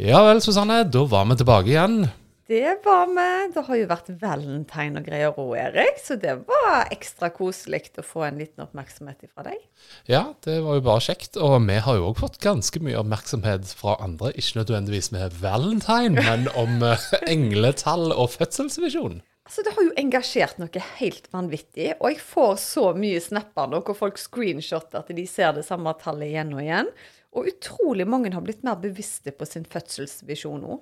Ja vel, Susanne. Da var vi tilbake igjen. Det var vi. Det har jo vært valentine og greier òg, Erik. Så det var ekstra koselig å få en liten oppmerksomhet fra deg. Ja, det var jo bare kjekt. Og vi har jo òg fått ganske mye oppmerksomhet fra andre. Ikke nødvendigvis med valentine, men om uh, engletall og fødselsvisjon. Altså, Det har jo engasjert noe helt vanvittig. Og jeg får så mye snapper nå hvor folk screenshotter at de ser det samme tallet igjen og igjen. Og utrolig mange har blitt mer bevisste på sin fødselsvisjon nå.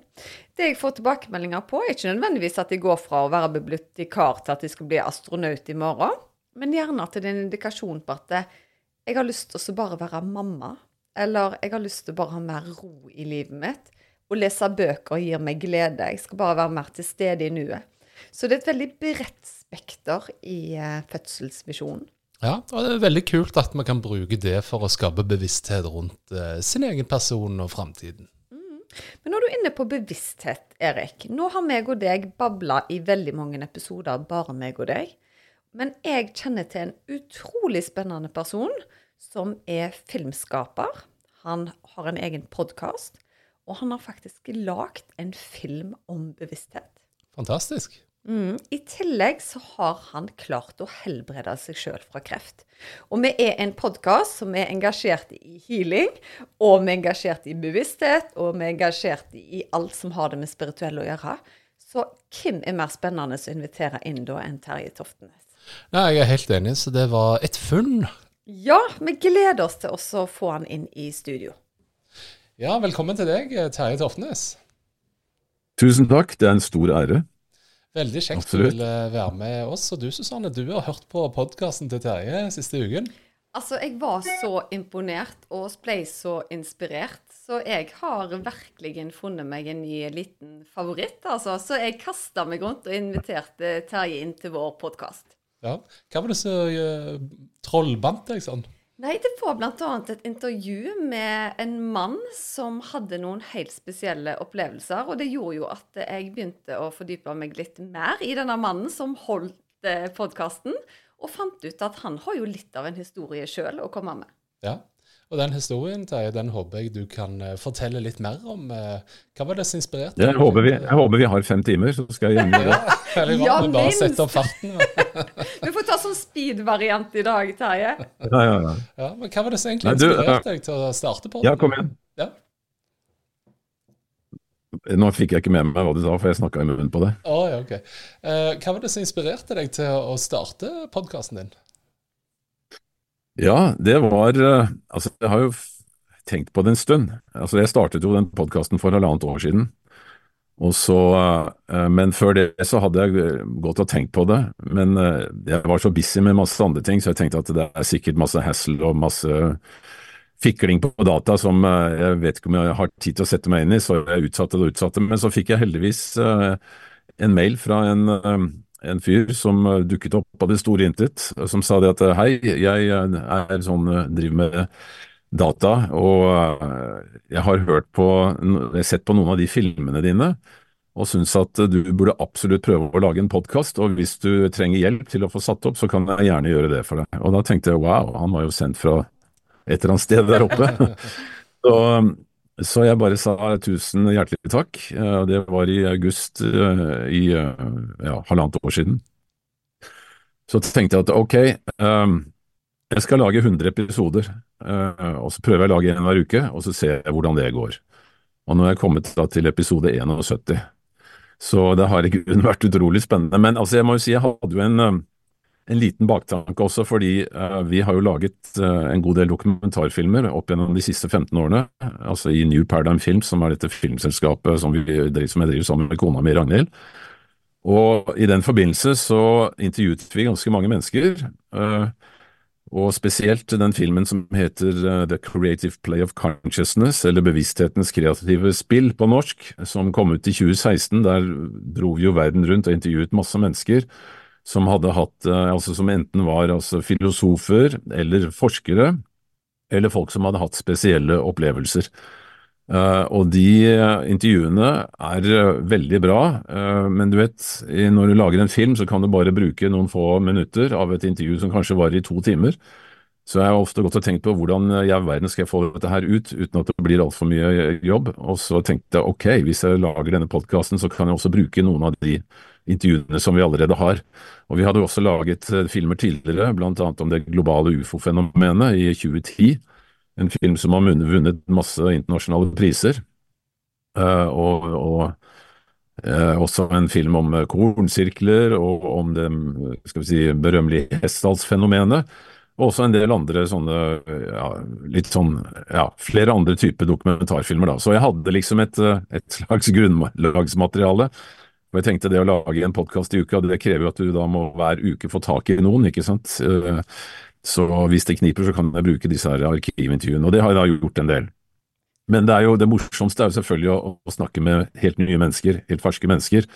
Det jeg får tilbakemeldinger på, er ikke nødvendigvis at de går fra å være bibliotekar til at de skal bli astronaut i morgen, men gjerne at det er en indikasjon på at jeg har lyst til å bare være mamma. Eller jeg har lyst til å bare ha mer ro i livet mitt. Å lese bøker gir meg glede. Jeg skal bare være mer til stede i nuet. Så det er et veldig bredt spekter i uh, fødselsvisjonen. Ja, og det er veldig kult at vi kan bruke det for å skape bevissthet rundt eh, sin egen person og framtiden. Mm. Men når du er inne på bevissthet, Erik. Nå har meg og deg babla i veldig mange episoder, bare meg og deg. Men jeg kjenner til en utrolig spennende person som er filmskaper. Han har en egen podkast, og han har faktisk lagd en film om bevissthet. Fantastisk. Mm. I tillegg så har han klart å helbrede seg sjøl fra kreft. Og vi er en podkast som er engasjert i healing, og vi er engasjert i bevissthet, og vi er engasjert i alt som har det med spirituell å gjøre. Så hvem er mer spennende å invitere inn da enn Terje Toftenes? Nei, Jeg er helt enig, så det var et funn. Ja, vi gleder oss til å få han inn i studio. Ja, velkommen til deg, Terje Toftenes. Tusen takk, det er en stor ære. Veldig kjekt Absolutt. du ville være med oss. Og du Susanne, du har hørt på podkasten til Terje siste uken. Altså, jeg var så imponert og ble så inspirert. Så jeg har virkelig funnet meg en ny liten favoritt, altså. Så jeg kasta meg rundt og inviterte Terje inn til vår podkast. Ja. Hva var det som uh, trollbandt deg sånn? Nei, det var bl.a. et intervju med en mann som hadde noen helt spesielle opplevelser. Og det gjorde jo at jeg begynte å fordype meg litt mer i denne mannen som holdt eh, podkasten. Og fant ut at han har jo litt av en historie sjøl å komme med. Ja, og den historien Terje, den håper jeg du kan uh, fortelle litt mer om. Uh, hva var det som inspirerte deg? Jeg, håper vi, jeg håper vi har fem timer, så skal jeg gjøre det. ja, eller ja, vi bare sette opp farten. vi får ta sånn speed-variant i dag, Terje. Ja, ja, ja. ja, men hva var det som egentlig inspirerte deg til å starte på Ja, kom igjen. Ja. Nå fikk jeg ikke med meg hva du sa, for jeg snakka i munnen på det. Oh, ja, okay. Uh, hva var det som inspirerte deg til å starte podkasten din? Ja, det var eh, Altså, jeg har jo tenkt på det en stund. Altså, jeg startet jo den podkasten for halvannet år siden. Og så, eh, men før det så hadde jeg gått og tenkt på det. Men eh, jeg var så busy med masse andre ting, så jeg tenkte at det er sikkert masse hassle og masse fikling på data som jeg vet ikke om jeg har tid til å sette meg inn i, så jeg utsatte det og utsatte. Men så fikk jeg heldigvis en mail fra en en fyr som eh, dukket opp av det store intet, som sa det at eh, hei, jeg eh, er sånn, driver med data, og jeg har hørt på, jeg sett på noen av de filmene dine, og syns at du burde absolutt prøve å lage en podkast, og hvis du trenger hjelp til å få satt opp, så kan jeg gjerne gjøre det for deg. Og da tenkte jeg wow, han var jo sendt fra et eller annet sted der oppe. så så jeg bare sa tusen hjertelig takk. Det var i august eh, i eh, ja, halvannet år siden. Så tenkte jeg at ok, jeg skal lage 100 episoder, eh, og så prøver jeg å lage en hver uke, og så ser jeg hvordan det går. Og nå er jeg kommet til episode 71. Så det har i grunnen vært utrolig spennende. Men altså, jeg må jo si jeg hadde jo en en liten baktanke også, fordi uh, vi har jo laget uh, en god del dokumentarfilmer opp gjennom de siste 15 årene. Altså i New Paradigm Films, som er dette filmselskapet som, vi, som jeg driver sammen med kona mi, Ragnhild. Og i den forbindelse så intervjuet vi ganske mange mennesker. Uh, Og spesielt den filmen som heter The Creative Play of Consciousness, eller Bevissthetens kreative spill på norsk, som kom ut i 2016. Der dro vi jo verden rundt og intervjuet masse mennesker som hatt, uh, altså som enten var altså, filosofer eller forskere, eller folk som hadde hatt spesielle opplevelser. Uh, og de intervjuene er veldig bra, men du vet, når du lager en film, så kan du bare bruke noen få minutter av et intervju som kanskje varer i to timer. Så jeg har ofte gått og tenkt på hvordan i all verden skal jeg få dette her ut uten at det blir altfor mye jobb. Og så tenkte jeg ok, hvis jeg lager denne podkasten, så kan jeg også bruke noen av de intervjuene som vi allerede har. Og vi hadde også laget filmer tidligere, annet om det globale ufo-fenomenet i 2010 en film som har vunnet masse internasjonale priser. Uh, og, og uh, også en film om uh, kornsirkler og om det skal vi si, berømmelige Hessdalsfenomenet. Og også en del andre sånne ja, litt sånn ja, flere andre typer dokumentarfilmer. da. Så jeg hadde liksom et, et slags grunnlagsmateriale. Og jeg tenkte det å lage en podkast i uka, det krever jo at du da må hver uke få tak i noen, ikke sant. Så hvis det kniper, så kan jeg bruke disse her arkivintervjuene, og det har jeg da gjort en del. Men det, er jo, det morsomste er jo selvfølgelig å, å, snakke med helt nye mennesker, helt ferske mennesker.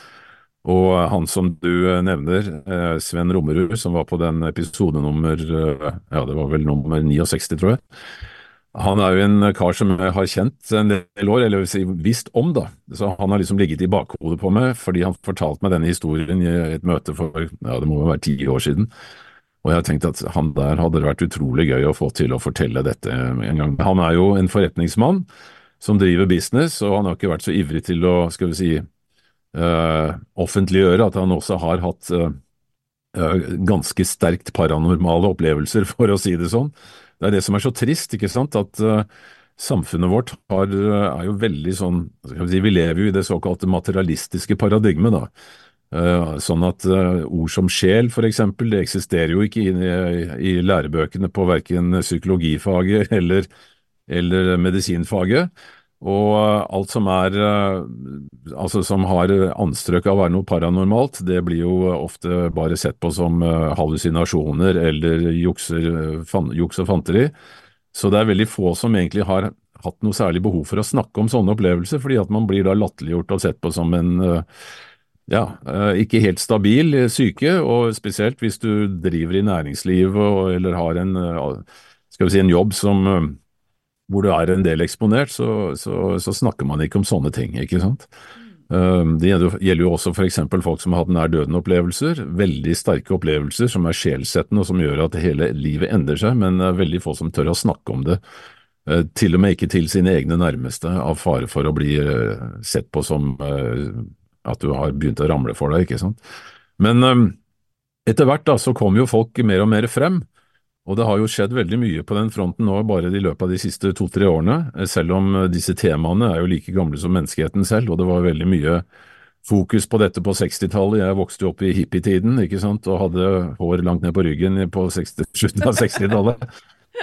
Og han som du eh, nevner, eh, Sven Rommerud, som var på den episode nummer eh, ja, det var vel nummer 69, tror jeg. Han er jo en kar som jeg har kjent en del år, eller visst om, da. Så han har liksom ligget i bakhodet på meg, fordi han fortalte meg denne historien i et møte for ja, det må jo være ti år siden. Og jeg har tenkt at han der hadde det vært utrolig gøy å få til å fortelle dette en gang. Han er jo en forretningsmann som driver business, og han har ikke vært så ivrig til å, skal vi si, uh, offentliggjøre at han også har hatt uh, ganske sterkt paranormale opplevelser, for å si det sånn. Det er det som er så trist, ikke sant, at uh, samfunnet vårt har, er jo veldig sånn si, vi lever jo i det såkalte materialistiske paradigmet, da. Uh, sånn at uh, ord som sjel, for eksempel, det eksisterer jo ikke i, i lærebøkene på verken psykologifaget eller, eller medisinfaget. Og eh, alt som er altså som har anstrøk av å være noe paranormalt, det blir jo ofte bare sett på som hallusinasjoner eller jukser, fan, juks og fanteri. Så det er veldig få som egentlig har hatt noe særlig behov for å snakke om sånne opplevelser, fordi at man blir da latterliggjort og sett på som en ja, eh, ikke helt stabil syke, og spesielt hvis du driver i næringslivet eller har en, eh, skal vi si, en jobb som, eh, hvor du er en del eksponert, så, så, så, snakker man ikke om sånne ting, ikke sant. Det gjelder jo også f.eks. folk som har hatt nær døden-opplevelser, veldig sterke opplevelser som er sjelsettende og som gjør at hele livet endrer seg, men det er veldig få som tør å snakke om det. Til og med ikke til sine egne nærmeste, av fare for å bli sett på som at du har begynt å ramle for deg, ikke sant. Men um, etter hvert da, så kom jo folk mer og mer frem, og det har jo skjedd veldig mye på den fronten nå bare i løpet av de siste to–tre årene, eh, selv om eh, disse temaene er jo like gamle som menneskeheten selv, og det var veldig mye fokus på dette på 60-tallet. Jeg vokste jo opp i hippietiden ikke sant, og hadde hår langt ned på ryggen på 60, slutten av 60-tallet.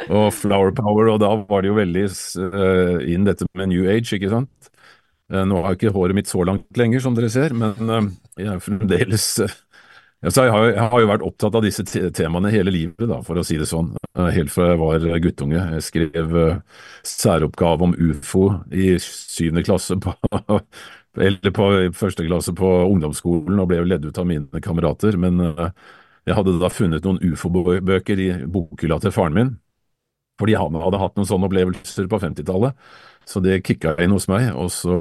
og flower power, og da var det jo veldig uh, inn dette med new age, ikke sant. Uh, nå har ikke håret mitt så langt lenger, som dere ser, men uh, jeg er fremdeles eh, jeg har, jeg har, jo vært opptatt av disse temaene hele livet, da, for å si det sånn. Helt fra jeg var guttunge. Jeg skrev særoppgave om ufo i syvende klasse på, eller på første klasse på ungdomsskolen, og ble jo ledd ut av mine kamerater. Men jeg hadde da funnet noen ufo-bøker i bokhylla til faren min, fordi han hadde hatt noen sånne opplevelser på 50-tallet. Så det kicka inn hos meg, og så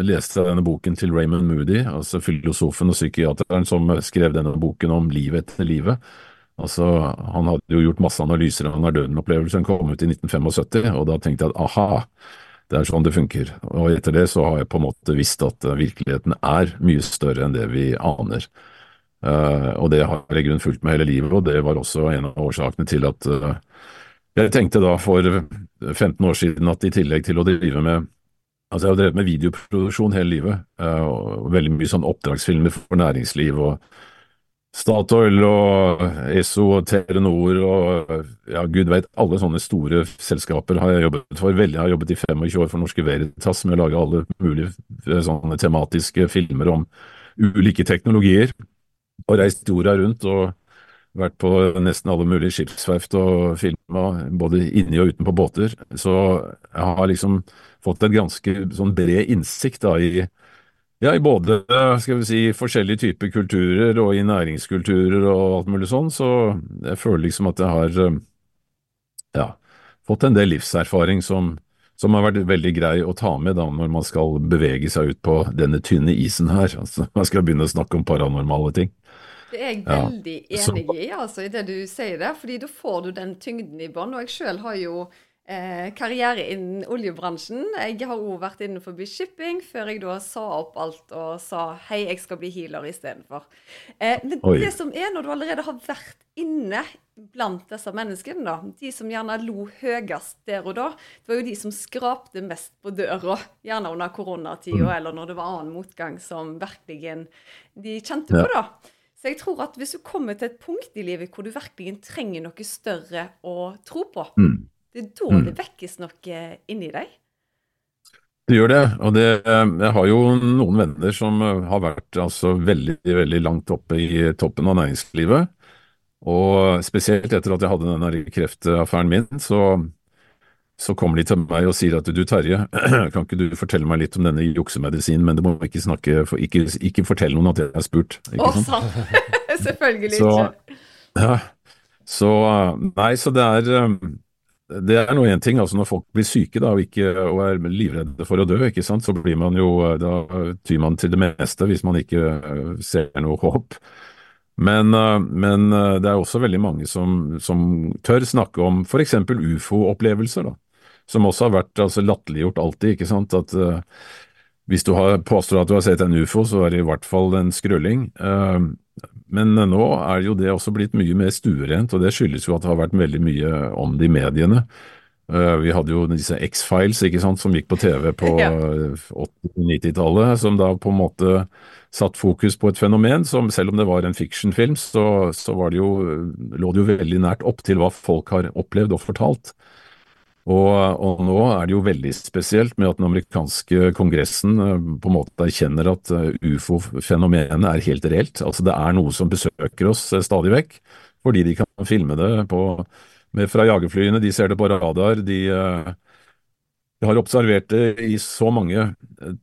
leste jeg denne boken til Raymond Moody, altså filosofen og psykiateren som skrev denne boken om livet etter livet. Altså, Han hadde jo gjort masse analyser av nær døden-opplevelsen, kom ut i 1975, og da tenkte jeg at aha, det er sånn det funker. Og etter det så har jeg på en måte visst at virkeligheten er mye større enn det vi aner. Uh, og det har jeg i grunnen fulgt med hele livet, og det var også en av årsakene til at uh, jeg tenkte da for 15 år siden at i tillegg til å drive med Altså, jeg har drevet med videoproduksjon hele livet, eh, og veldig mye sånn oppdragsfilmer for næringsliv og Statoil og Esso og Telenor og ja, gud veit, alle sånne store selskaper har jeg jobbet for. Veldig, jeg har jobbet i 25 år for Norske Veritas med å lage alle mulige eh, sånne tematiske filmer om ulike teknologier, og reist jorda rundt og vært på nesten alle mulige skipsverft og filma, både inni og utenpå båter. Så jeg har liksom fått en ganske sånn bred innsikt da i ja, i både skal vi si, forskjellige typer kulturer og i næringskulturer og alt mulig sånn, så jeg føler liksom at jeg har ja, fått en del livserfaring som, som har vært veldig grei å ta med da når man skal bevege seg ut på denne tynne isen her. Altså, man skal begynne å snakke om paranormale ting. Det er jeg veldig enig i, altså, i det du sier der, fordi da får du den tyngden i bånn. Og jeg sjøl har jo eh, karriere innen oljebransjen. Jeg har òg vært innenfor shipping, før jeg da sa opp alt og sa hei, jeg skal bli healer istedenfor. Eh, men Oi. det som er, når du allerede har vært inne blant disse menneskene, da, de som gjerne lo høyest der og da, det var jo de som skrapte mest på døra, gjerne under koronatida mm. eller når det var annen motgang som virkelig de kjente på, da. Så jeg tror at hvis du kommer til et punkt i livet hvor du virkelig trenger noe større å tro på, mm. det er da mm. det vekkes noe inni deg. Det gjør det, og det, eh, jeg har jo noen venner som eh, har vært altså, veldig, veldig langt oppe i toppen av næringslivet. Og spesielt etter at jeg hadde denne kreftaffæren min, så så kommer de til meg og sier at du Terje, kan ikke du fortelle meg litt om denne juksemedisinen, men du må ikke snakke, ikke, ikke fortelle noen at jeg har spurt. Ikke Å, sant? Selvfølgelig så, ikke. Ja, så Nei, så det er um, det er nå én ting, altså når folk blir syke da, og, ikke, og, er livredde for å dø, ikke sant, så blir man jo, da tyr man til det meste hvis man ikke uh, ser noe håp. Men, uh, men uh, det er også veldig mange som, som tør snakke om f.eks. ufo-opplevelser. da som også har vært altså, latterliggjort alltid. ikke sant, at uh, Hvis du har, påstår at du har sett en ufo, så er det i hvert fall en skrølling. Uh, men nå er jo det også blitt mye mer stuerent, og det skyldes jo at det har vært veldig mye om det i mediene. Uh, vi hadde jo disse X-Files ikke sant, som gikk på TV på ja. 80-90-tallet, som da på en måte satt fokus på et fenomen som selv om det var en fictionfilm, så, så det jo, lå det jo veldig nært opp til hva folk har opplevd og fortalt. Og, og, nå er det jo veldig spesielt med at den amerikanske kongressen eh, på en måte erkjenner at eh, ufo-fenomenet er helt reelt. Altså det er noe som besøker oss eh, stadig vekk, fordi de kan filme det på, med, fra jagerflyene, de ser det på radar. de... de har observert det i så mange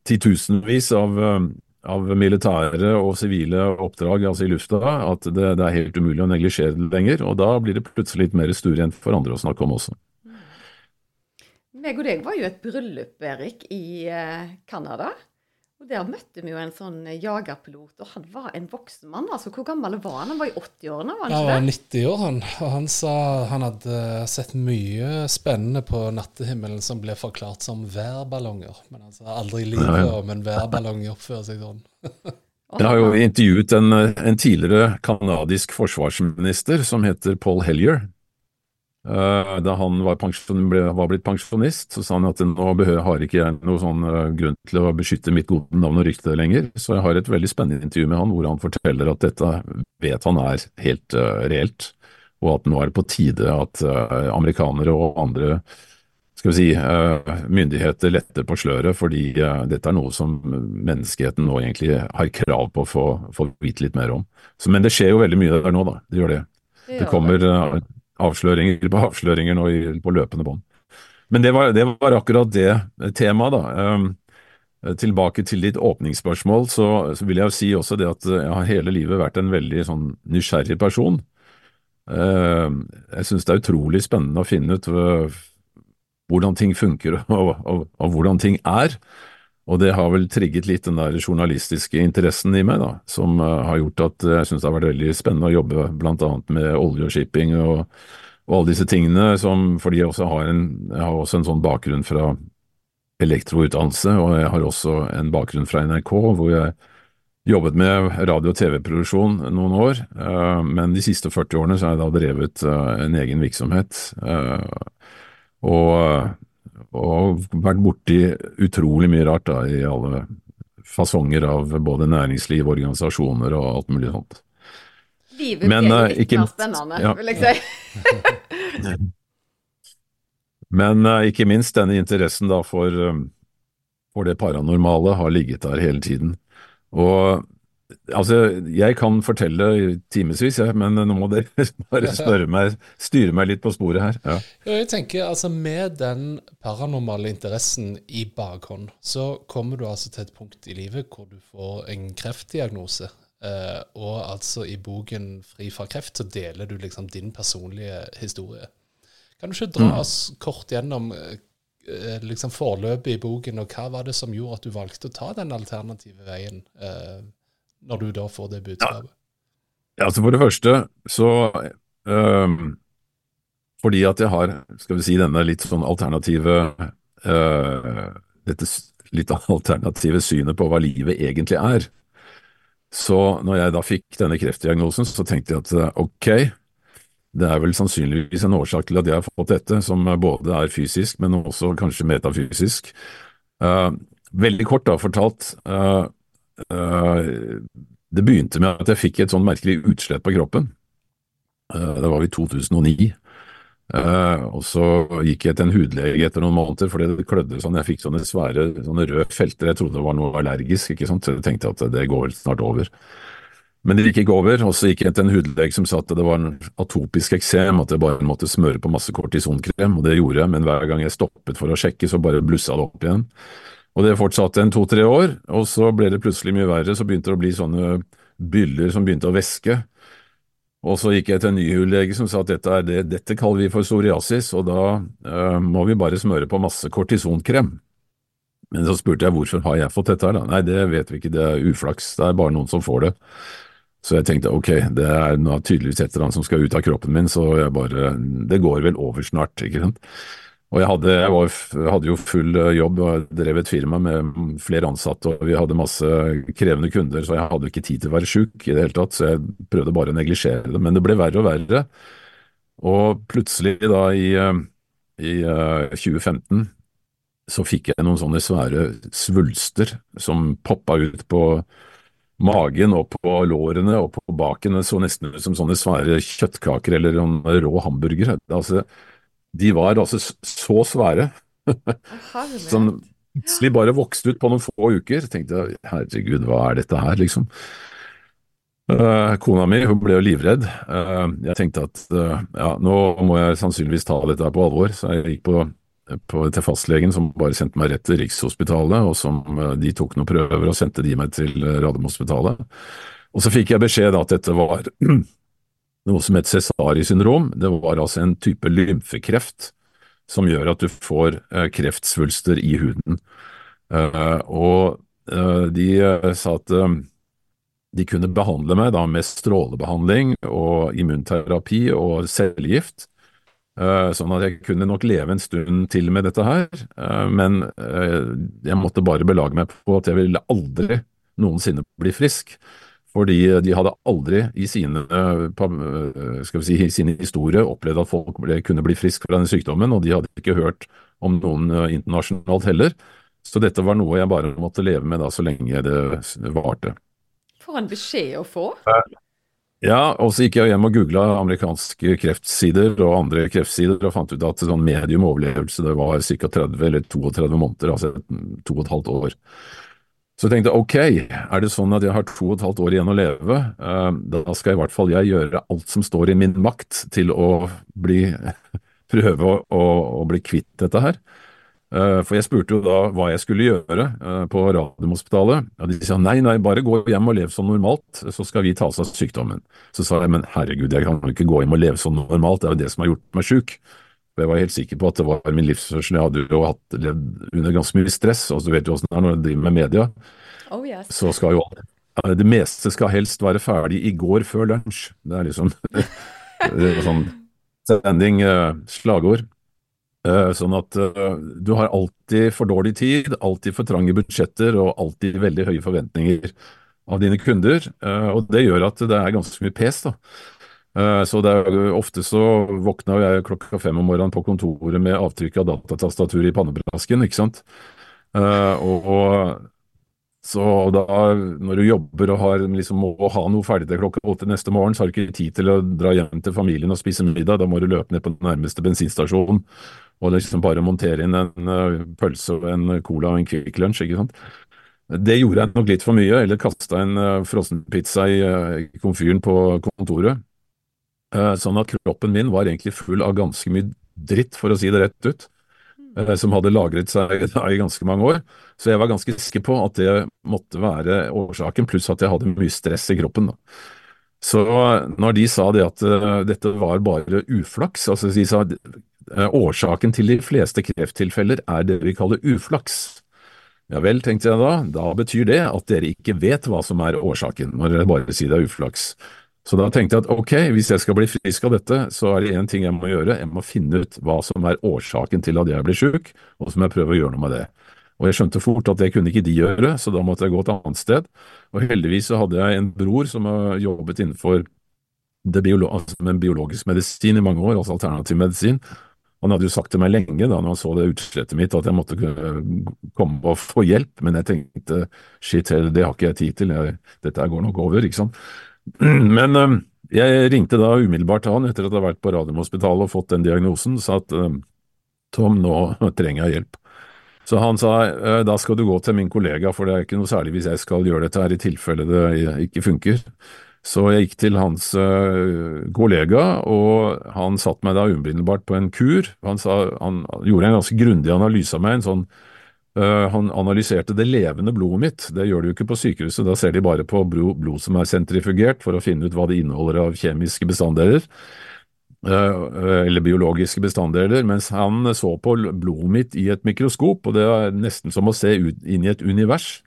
titusenvis av, av militære og sivile oppdrag altså i lufta at det, det er helt umulig å neglisjere det lenger. Og da blir det plutselig litt mer stuerent for andre å snakke om også. Meg og deg var jo et bryllup, Erik, i eh, Canada. Og Der møtte vi jo en sånn eh, jagerpilot, og han var en voksen mann. altså Hvor gammel var han? Han var i 80-årene? var han ikke det? Han var 90 år, han. Og han sa han hadde sett mye spennende på nattehimmelen som ble forklart som værballonger. Men han sa aldri i livet om en værballong oppfører seg sånn. Jeg har jo intervjuet en, en tidligere canadisk forsvarsminister som heter Paul Hellier. Uh, da han var, ble, var, blitt pensjonist, så sa han at nå har ikke jeg noen sånn uh, grunn til å beskytte mitt gode navn og rykte lenger. Så jeg har et veldig spennende intervju med han hvor han forteller at dette vet han er helt uh, reelt, og at nå er det på tide at amerikanere og andre skal vi si, myndigheter letter på sløret, fordi dette er noe som menneskeheten nå egentlig har krav på å få, få vite litt mer om. Så, men det skjer jo veldig mye der nå, da. Det gjør det. Det kommer avsløringer på avsløringer nå på løpende bånd. Men det var, det var, akkurat det temaet, da. Um, tilbake til ditt åpningsspørsmål, så, så, vil jeg jo si også det at jeg har hele livet vært en veldig sånn nysgjerrig person. Uh, jeg syns det er utrolig spennende å finne ut uh, hvordan ting funker og, og, og, hvordan ting er. Og det har vel trigget litt den der journalistiske interessen i meg, da, som uh, har gjort at jeg syns det har vært veldig spennende å jobbe blant annet med olje og shipping og, og, alle disse tingene, som, fordi jeg også har en, har også en sånn bakgrunn fra elektroutdannelse, og jeg har også en bakgrunn fra NRK, hvor jeg jobbet med radio- og TV-produksjon noen år, uh, men de siste 40 årene så har jeg da drevet en egen virksomhet. og og vært borti utrolig mye rart da, i alle fasonger av både næringsliv, organisasjoner og alt mulig sånt. Livet Men, blir litt ikke, mer spennende, ja, vil jeg si. Men uh, ikke minst denne interessen da for, um, for, det paranormale har ligget der hele tiden. Og Altså, jeg kan fortelle timevis, ja, men nå må dere bare spørre meg, styre meg litt på sporet her. Ja. Jeg tenker altså Med den paranormale interessen i bakhånd, så kommer du altså til et punkt i livet hvor du får en kreftdiagnose. Eh, og altså i boken 'Fri fra kreft' så deler du liksom din personlige historie. Kan du ikke dra mm. oss kort gjennom eh, liksom forløpet i boken, og hva var det som gjorde at du valgte å ta den alternative veien? Eh, når du da får det budskapet? Ja, altså For det første så um, Fordi at jeg har skal vi si, denne litt sånn alternative uh, Dette litt alternative synet på hva livet egentlig er. Så når jeg da fikk denne kreftdiagnosen, så tenkte jeg at ok, det er vel sannsynligvis en årsak til at jeg har fått dette, som både er fysisk, men også kanskje metafysisk. Uh, veldig kort da fortalt, uh, Eh, det begynte med at jeg fikk et sånn merkelig utslett på kroppen. Eh, det var i 2009. Uh, eh, og så gikk jeg til en hudlege etter noen måneder fordi det klødde sånn. Jeg fikk sånne svære sånne røde felter. Jeg trodde det var noe allergisk, ikke sant. Så jeg tenkte at det går snart over. Men det gikk ikke over, og så gikk jeg til en hudlege som sa at det var en atopisk eksem, at jeg bare måtte smøre på masse kortisonkrem, og det gjorde jeg, men hver gang jeg stoppet for å sjekke, så bare blussa det opp igjen. Og det fortsatte en to-tre år, og så ble det plutselig mye verre. Så begynte det å bli sånne byller som begynte å væske. Og så gikk jeg til en ny hudlege som sa at dette, det, dette kaller vi for psoriasis, og da øh, må vi bare smøre på masse kortisonkrem. Men så spurte jeg hvorfor har jeg fått dette her, da? Nei, det vet vi ikke, det er uflaks, det er bare noen som får det. Så jeg tenkte ok, det er tydeligvis et eller annet som skal ut av kroppen min, så jeg bare Det går vel over snart, ikke sant. Og jeg hadde, jeg, var, hadde, jo full eh, jobb og drev et firma med flere ansatte, og vi hadde masse krevende kunder, så jeg hadde ikke tid til å være sjuk i det hele tatt, så jeg prøvde bare å neglisjere det. Men det ble verre og verre. Og plutselig da i, eh, i 2015 eh, så fikk jeg noen sånne svære svulster som poppa ut på magen og på lårene og på baken. Det så nesten ut som sånne svære kjøttkaker eller rå hamburgere. Altså, de var altså så svære. som plutselig bare vokste ut på noen få uker. Jeg tenkte herregud, hva er dette her, liksom. Uh, kona mi hun ble jo livredd. Uh, jeg tenkte at uh, ja, nå må jeg sannsynligvis ta dette på alvor, så jeg gikk på, på, til fastlegen som bare sendte meg rett til Rikshospitalet, og som de tok noen prøver og sendte de meg til Radiumhospitalet. Og så fikk jeg beskjed at dette var noe som het Cesari-syndrom. Det var altså en type lymfekreft som gjør at du får eh, kreftsvulster i huden. Eh, og eh, de sa at de kunne behandle meg da med strålebehandling og immunterapi og cellegift. Sånn at jeg kunne nok leve en stund til med dette her, men jeg måtte bare belage meg på at jeg ville aldri noensinne bli frisk. Fordi de hadde aldri i sine, eh, skal vi si, i sine historie opplevd at folk ble, kunne bli friske fra denne sykdommen, og de hadde ikke hørt om noen eh, internasjonalt heller. Så dette var noe jeg bare måtte leve med da så lenge det varte. For en beskjed å få. Ja, og så gikk jeg hjem og googla amerikanske kreftsider og andre kreftsider og fant ut at sånn medium overlevelse det var ca. 30 eller 32 måneder, altså to og et halvt år. Så jeg tenkte ok, er det sånn at jeg har to og et halvt år igjen å leve, uh, da skal i hvert fall jeg gjøre alt som står i min makt til å bli, prøve å, å, bli kvitt dette her. Uh, for jeg spurte jo da hva jeg skulle gjøre uh, på Radiumhospitalet. og de sa nei, nei, bare gå hjem og lev som normalt, så skal vi ta oss av sykdommen. Så sa jeg men herregud, jeg kan jo ikke gå hjem og leve som normalt, det er jo det som har gjort meg sjuk. For jeg var helt sikker på at det var min livsførsel. Jeg hadde jo hatt, levd under ganske mye stress. og Du vet jo åssen det er når du driver med media. Oh, yes. Så skal jo Det meste skal helst være ferdig i går før lunsj. Det er liksom sånn standing uh, slagord. Uh, sånn at du har alltid for dårlig tid, alltid for trange budsjetter og alltid veldig høye forventninger av dine kunder. og det gjør at det er ganske mye pes. da. Eh, så det er, ofte så våkna jeg klokka fem om morgenen på kontoret med avtrykk av datatastatur i pannebrasken, ikke sant. Eh, og, og så da, når du jobber og har, liksom, må ha noe ferdig til klokka åtte neste morgen, så har du ikke tid til å dra hjem til familien og spise middag. Da må du løpe ned på den nærmeste bensinstasjon og liksom bare montere inn en uh, pølse og en cola og en Kvikk Lunsj, ikke sant. Det gjorde jeg nok litt for mye, eller kasta en frossenpizza i komfyren på kontoret. Uh, sånn at kroppen min var egentlig full av ganske mye dritt, for å si det rett ut, uh, som hadde lagret seg i ganske mange år. Så jeg var ganske sikker på at det måtte være årsaken, pluss at jeg hadde mye stress i kroppen. Så når de sa det at dette var bare uflaks, altså de sa årsaken til de fleste krefttilfeller er det vi kaller uflaks. Ja vel, tenkte jeg da, da betyr det at dere ikke vet hva som er årsaken, når dere bare sier det er uflaks. Så da tenkte jeg at ok, hvis jeg skal bli frisk av dette, så er det én ting jeg må gjøre, jeg må finne ut hva som er årsaken til at jeg blir syk, og så må jeg prøve å gjøre noe med det. Og jeg skjønte fort at det kunne ikke de gjøre, så da måtte jeg gå et annet sted. Og heldigvis så hadde jeg en bror som har jobbet innenfor biolo altså med biologisk medisin i mange år, altså alternativ medisin, han hadde jo sagt til meg lenge da når han så det utslettet mitt at jeg måtte komme og få hjelp, men jeg tenkte shit, det har ikke jeg tid til, jeg, dette går nok over, ikke sant. Men um, jeg ringte da umiddelbart til han etter at jeg hadde vært på Radiumhospitalet og fått den diagnosen, sa at um, Tom, nå trenger jeg hjelp. Så han sa «Øh, da skal du gå til min kollega, for det er ikke noe særlig hvis jeg skal gjøre dette her i tilfelle det ikke funker. Så jeg gikk til hans uh, kollega, og han satte meg da umiddelbart på en kur. Han, sa, han gjorde en ganske grundig analyse av meg. en sånn Han analyserte det levende blodet mitt. Det gjør de jo ikke på sykehuset, da ser de bare på blod, som er sentrifugert, for å finne ut hva det inneholder av kjemiske bestanddeler. Uh, eller biologiske bestanddeler, mens han så på blodet mitt i et mikroskop, og det er nesten som å se inn i et univers.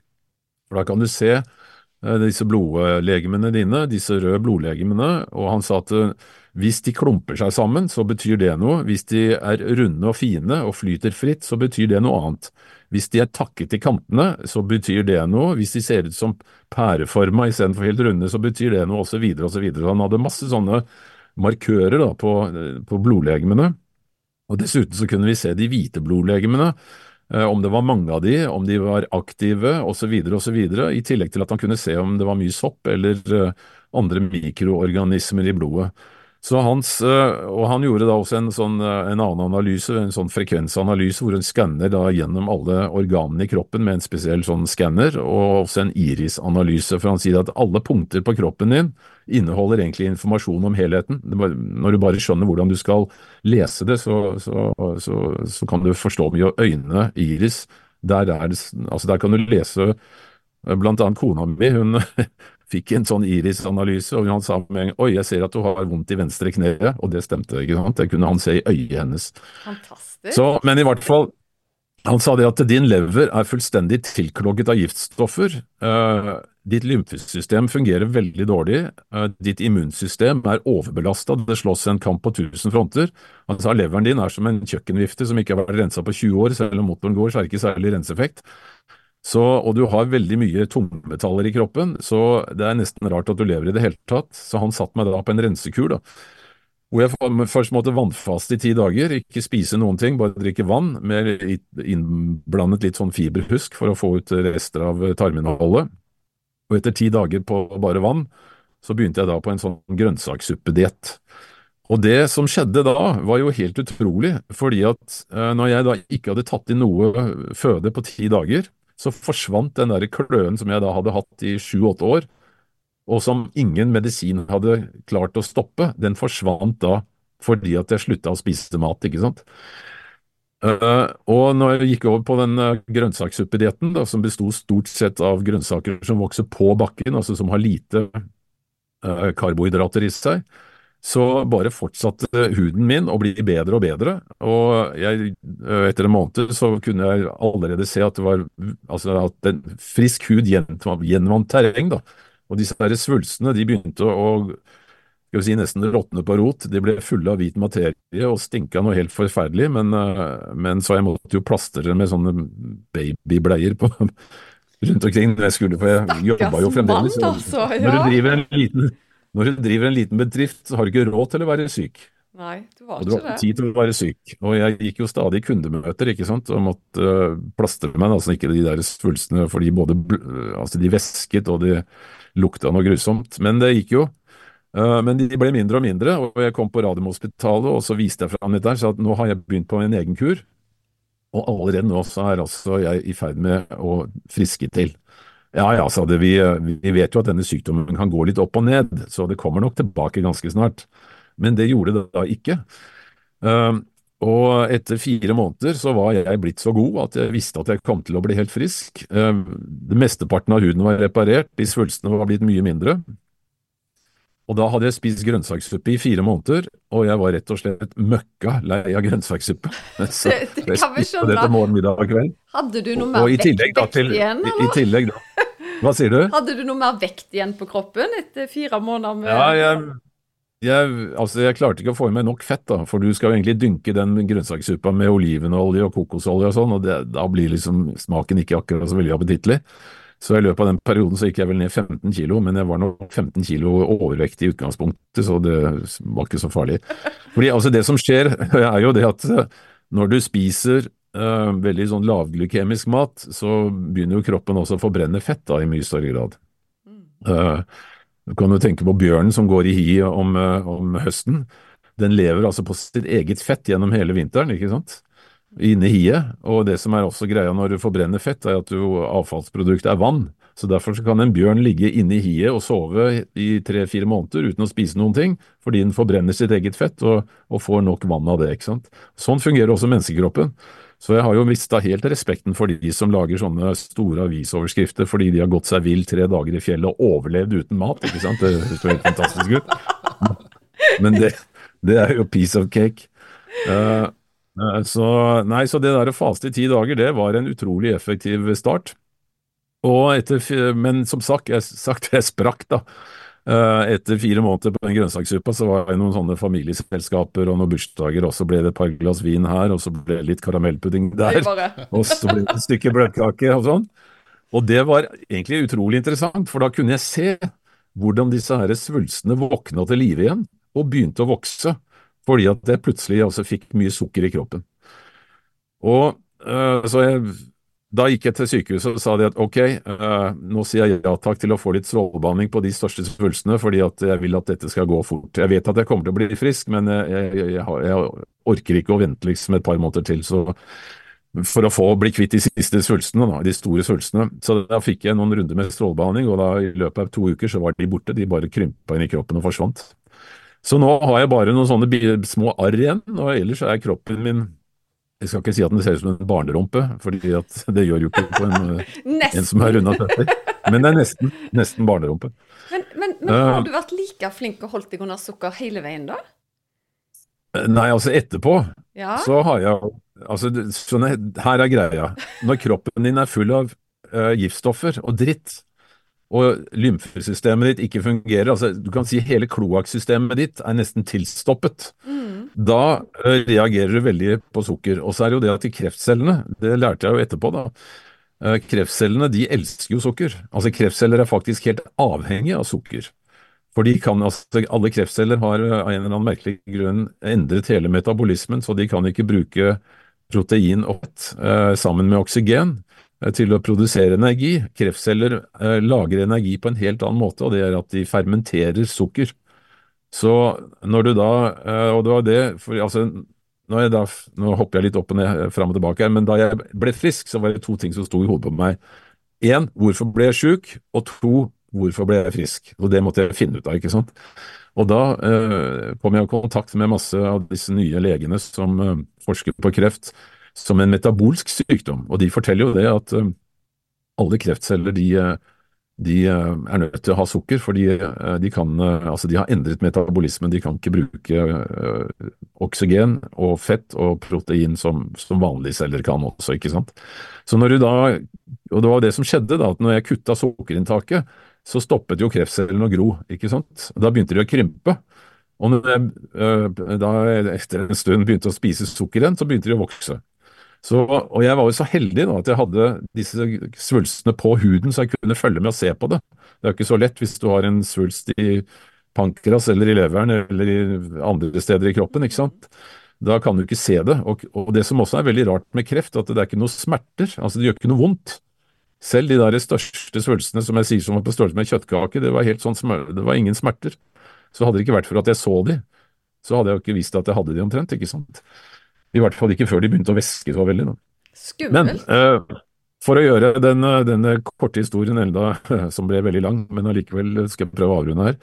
For da kan du se Eh, disse blodlegemene dine, disse røde blodlegemene, og han sa at eh, hvis de klumper seg sammen, så betyr det noe. Hvis de er runde og fine og flyter fritt, så betyr det noe annet. Hvis de er takket i kantene, så betyr det noe. Hvis de ser ut som pæreforma istedenfor helt runde, så betyr det noe, osv., osv. Han hadde masse sånne markører da, på, eh, på blodlegemene. Og Dessuten så kunne vi se de hvite blodlegemene, Eh, om det var mange av de, om de var aktive osv., osv., i tillegg til at han kunne se om det var mye sopp eller eh, andre mikroorganismer i blodet. Så hans, eh, og Han gjorde da også en, sånn, en annen analyse, en sånn frekvensanalyse, hvor hun skanner da gjennom alle organene i kroppen med en spesiell sånn skanner, og også en irisanalyse. For han sier at alle punkter på kroppen din inneholder egentlig informasjon om helheten. Når du bare skjønner hvordan du skal lese det, så, så, så, så kan du forstå mye. Og øynene, iris, der, er, altså der kan du lese Blant annet kona mi, hun fikk en sånn iris-analyse, og han sa med en gang oi, jeg ser at du har vondt i venstre kne, og det stemte, ikke sant, det kunne han se i øyet hennes. Fantastisk. Så, men i hvert fall, han sa det at din lever er fullstendig tilklogget av giftstoffer. Uh, ditt lymfesystem fungerer veldig dårlig. Uh, ditt immunsystem er overbelasta, det slåss en kamp på tusen fronter. Han sa leveren din er som en kjøkkenvifte som ikke har vært rensa på 20 år, selv om motoren går, så er det ikke særlig renseeffekt. Så, og du har veldig mye tungmetaller i kroppen, så det er nesten rart at du lever i det hele tatt. Så han satte meg da på en rensekur, da. Hvor jeg først måtte vannfaste i ti dager, ikke spise noen ting, bare drikke vann med innblandet litt sånn fiberhusk for å få ut rester av tarminnholdet. Og etter ti dager på bare vann, så begynte jeg da på en sånn grønnsakssuppediett. Og det som skjedde da, var jo helt utrolig, fordi at eh, når jeg da ikke hadde tatt inn noe føde på ti dager, så forsvant den der kløen som jeg da hadde hatt i sju–åtte år, og som ingen medisin hadde klart å stoppe, den forsvant da fordi at jeg slutta å spise mat, ikke sant. Uh, og når jeg gikk over på den uh, grønnsakssuppedietten, som besto stort sett av grønnsaker som vokser på bakken, altså som har lite uh, karbohydrater i seg, så bare fortsatte huden min å bli bedre og bedre. Og jeg, eh, etter en måned så kunne jeg allerede se at det var altså at en frisk hud gjenvant terreng. da. Og disse der svulstene de begynte å skal vi si, nesten råtne på rot. De ble fulle av hvit materie og stinka noe helt forferdelig. Men, eh, men så jeg måtte jo plastre med sånne babybleier på rundt omkring når jeg skulle, for jeg jobba jo fremdeles. Mann, altså, ja. Når du driver en liten når du driver en liten bedrift, så har du ikke råd til å være syk. Nei, du var og du ikke har ikke tid til å være syk. Og jeg gikk jo stadig kundemøter ikke sant, og måtte uh, plastre meg, altså ikke de der svulstene, fordi både altså de væsket og de lukta noe grusomt. Men det gikk jo. Uh, men de ble mindre og mindre, og jeg kom på Radiumhospitalet og så viste jeg fram litt der, så at nå har jeg begynt på en egen kur. Og allerede nå så er altså jeg i ferd med å friske til. Ja ja, sa det, vi, vi vet jo at denne sykdommen kan gå litt opp og ned, så det kommer nok tilbake ganske snart. Men det gjorde det da ikke. Uh, og etter fire måneder så var jeg blitt så god at jeg visste at jeg kom til å bli helt frisk. Uh, det Mesteparten av huden var reparert, de svulstene var blitt mye mindre. Og da hadde jeg spist grønnsakssuppe i fire måneder, og jeg var rett og slett møkka lei av grønnsakssuppe. Så Det, det kan vi skjønne. til morgen, middag og kveld. Hadde du noe mer vekt, igjen, i, i tillegg da Hva sier du? Hadde du noe mer vekt igjen på kroppen etter fire måneder med Ja, jeg, jeg, altså jeg klarte ikke å få i meg nok fett, da, for du skal jo egentlig dynke den grønnsakssuppa med olivenolje og kokosolje og sånn, og det, da blir liksom smaken ikke akkurat så veldig appetittlig. Så i løpet av den perioden så gikk jeg vel ned 15 kilo, men jeg var nok 15 kilo overvektig i utgangspunktet, så det var ikke så farlig. Fordi altså det som skjer, er jo det at når du spiser eh, veldig sånn lavglykemisk mat, så begynner jo kroppen også å forbrenne fett da, i mye større grad. Uh, du kan jo tenke på bjørnen som går i hi om, uh, om høsten. Den lever altså på sitt eget fett gjennom hele vinteren, ikke sant? Inne i hiet. Og det som er også greia når du forbrenner fett, er at du, avfallsproduktet er vann. Så derfor så kan en bjørn ligge inne i hiet og sove i tre-fire måneder uten å spise noen ting, fordi den forbrenner sitt eget fett og, og får nok vann av det. ikke sant? Sånn fungerer også menneskekroppen. Så jeg har jo mista helt respekten for de som lager sånne store avisoverskrifter fordi de har gått seg vill tre dager i fjellet og overlevd uten mat. ikke sant? Det høres helt fantastisk ut. Men det, det er jo piece of cake. Eh, så, nei, så det der å faste i ti dager, det var en utrolig effektiv start. Etter, men som sagt, jeg, sagt, jeg sprakk da. Eh, etter fire måneder på den grønnsakssuppa, så var det noen sånne familieselskaper og noen bursdager, og så ble det et par glass vin her, og så ble det litt karamellpudding der. Og så ble det et stykke bløtkake og sånn. Og det var egentlig utrolig interessant, for da kunne jeg se hvordan disse her svulstene våkna til live igjen, og begynte å vokse, fordi at jeg plutselig altså fikk mye sukker i kroppen. Og øh, så jeg, da gikk jeg til sykehuset og sa de at ok, øh, nå sier jeg ja takk til å få litt strålebehandling på de største svulstene, fordi at jeg vil at dette skal gå fort. Jeg vet at jeg kommer til å bli frisk, men jeg, jeg, jeg, jeg orker ikke å vente liksom et par måneder til. så for å få bli kvitt de siste svulstene, da, de store svulstene. Så da fikk jeg noen runder med strålebehandling, og da i løpet av to uker så var de borte. De bare krympa inn i kroppen og forsvant. Så nå har jeg bare noen sånne små arr igjen, og ellers er kroppen min Jeg skal ikke si at den ser ut som en barnerumpe, for det gjør jo ikke på en, en som er runda 70, men det er nesten, nesten barnerumpe. Men, men, men Eh. har du vært like flink og holdt deg under sukker hele veien, da? Nei, altså etterpå Ja? så har jeg altså, sånn er, Her er greia. Når kroppen din er full av uh, giftstoffer og dritt, og lymfesystemet ditt ikke fungerer, altså du kan si hele kloakksystemet ditt er nesten tilstoppet, Mm. Da eh, reagerer du veldig på sukker. Og så er det jo det at de kreftcellene, det lærte jeg jo etterpå da, eh, kreftcellene de elsker jo sukker. Altså kreftceller er faktisk helt avhengige av sukker. For de kan, altså, alle kreftceller har eh, av en eller annen merkelig grunn endret hele metabolismen, så de kan ikke bruke protein og eh, sammen med oksygen til å produsere energi. Kreftceller lager energi på en helt annen måte, og det er at de fermenterer sukker. Så når du da, eh, og det var det, for altså, jeg da, nå hopper jeg litt opp og ned, eh, fram og tilbake men da jeg ble frisk, så var det to ting som sto i hodet på meg. Én, hvorfor ble jeg syk? Og to, hvorfor ble jeg frisk? Og det måtte jeg finne ut av, ikke sant. Og da eh, kom jeg i kontakt med masse av disse nye legene som eh, forsker på kreft som en metabolsk sykdom, og de forteller jo det at eh, alle kreftceller de, eh, de eh, er nødt til å ha sukker, fordi eh, de, kan, eh, altså de har endret metabolismen. De kan ikke bruke oksygen og fett og protein som, som vanlige celler kan også, ikke sant. Så når du da, og det var det som skjedde da, at når jeg kutta sukkerinntaket, så stoppet jo kreftcellene å gro, ikke sant. Da begynte de å krympe. Og når jeg da jeg etter en stund begynte å spise sukker igjen, så begynte de å vokse. Så, og jeg var jo så heldig da, at jeg hadde disse svulstene på huden, så jeg kunne følge med og se på det. Det er jo ikke så lett hvis du har en svulst i pankras eller i leveren eller i andre steder i kroppen, ikke sant. Da kan du ikke se det. Og, og det som også er veldig rart med kreft, at det er ikke noe smerter. Altså det gjør ikke noe vondt. Selv de der største svulstene som jeg sier som var på størrelse med kjøttkake, det var helt sånn det var ingen smerter. Så hadde det ikke vært for at jeg så de, så hadde jeg jo ikke visst at jeg hadde de omtrent, ikke sant. I hvert fall ikke før de begynte å væske så veldig. Da. Men Skummelt. eh, for å gjøre den, eh, denne korte historien enda, som ble veldig lang, men allikevel skal jeg prøve å avrunde her.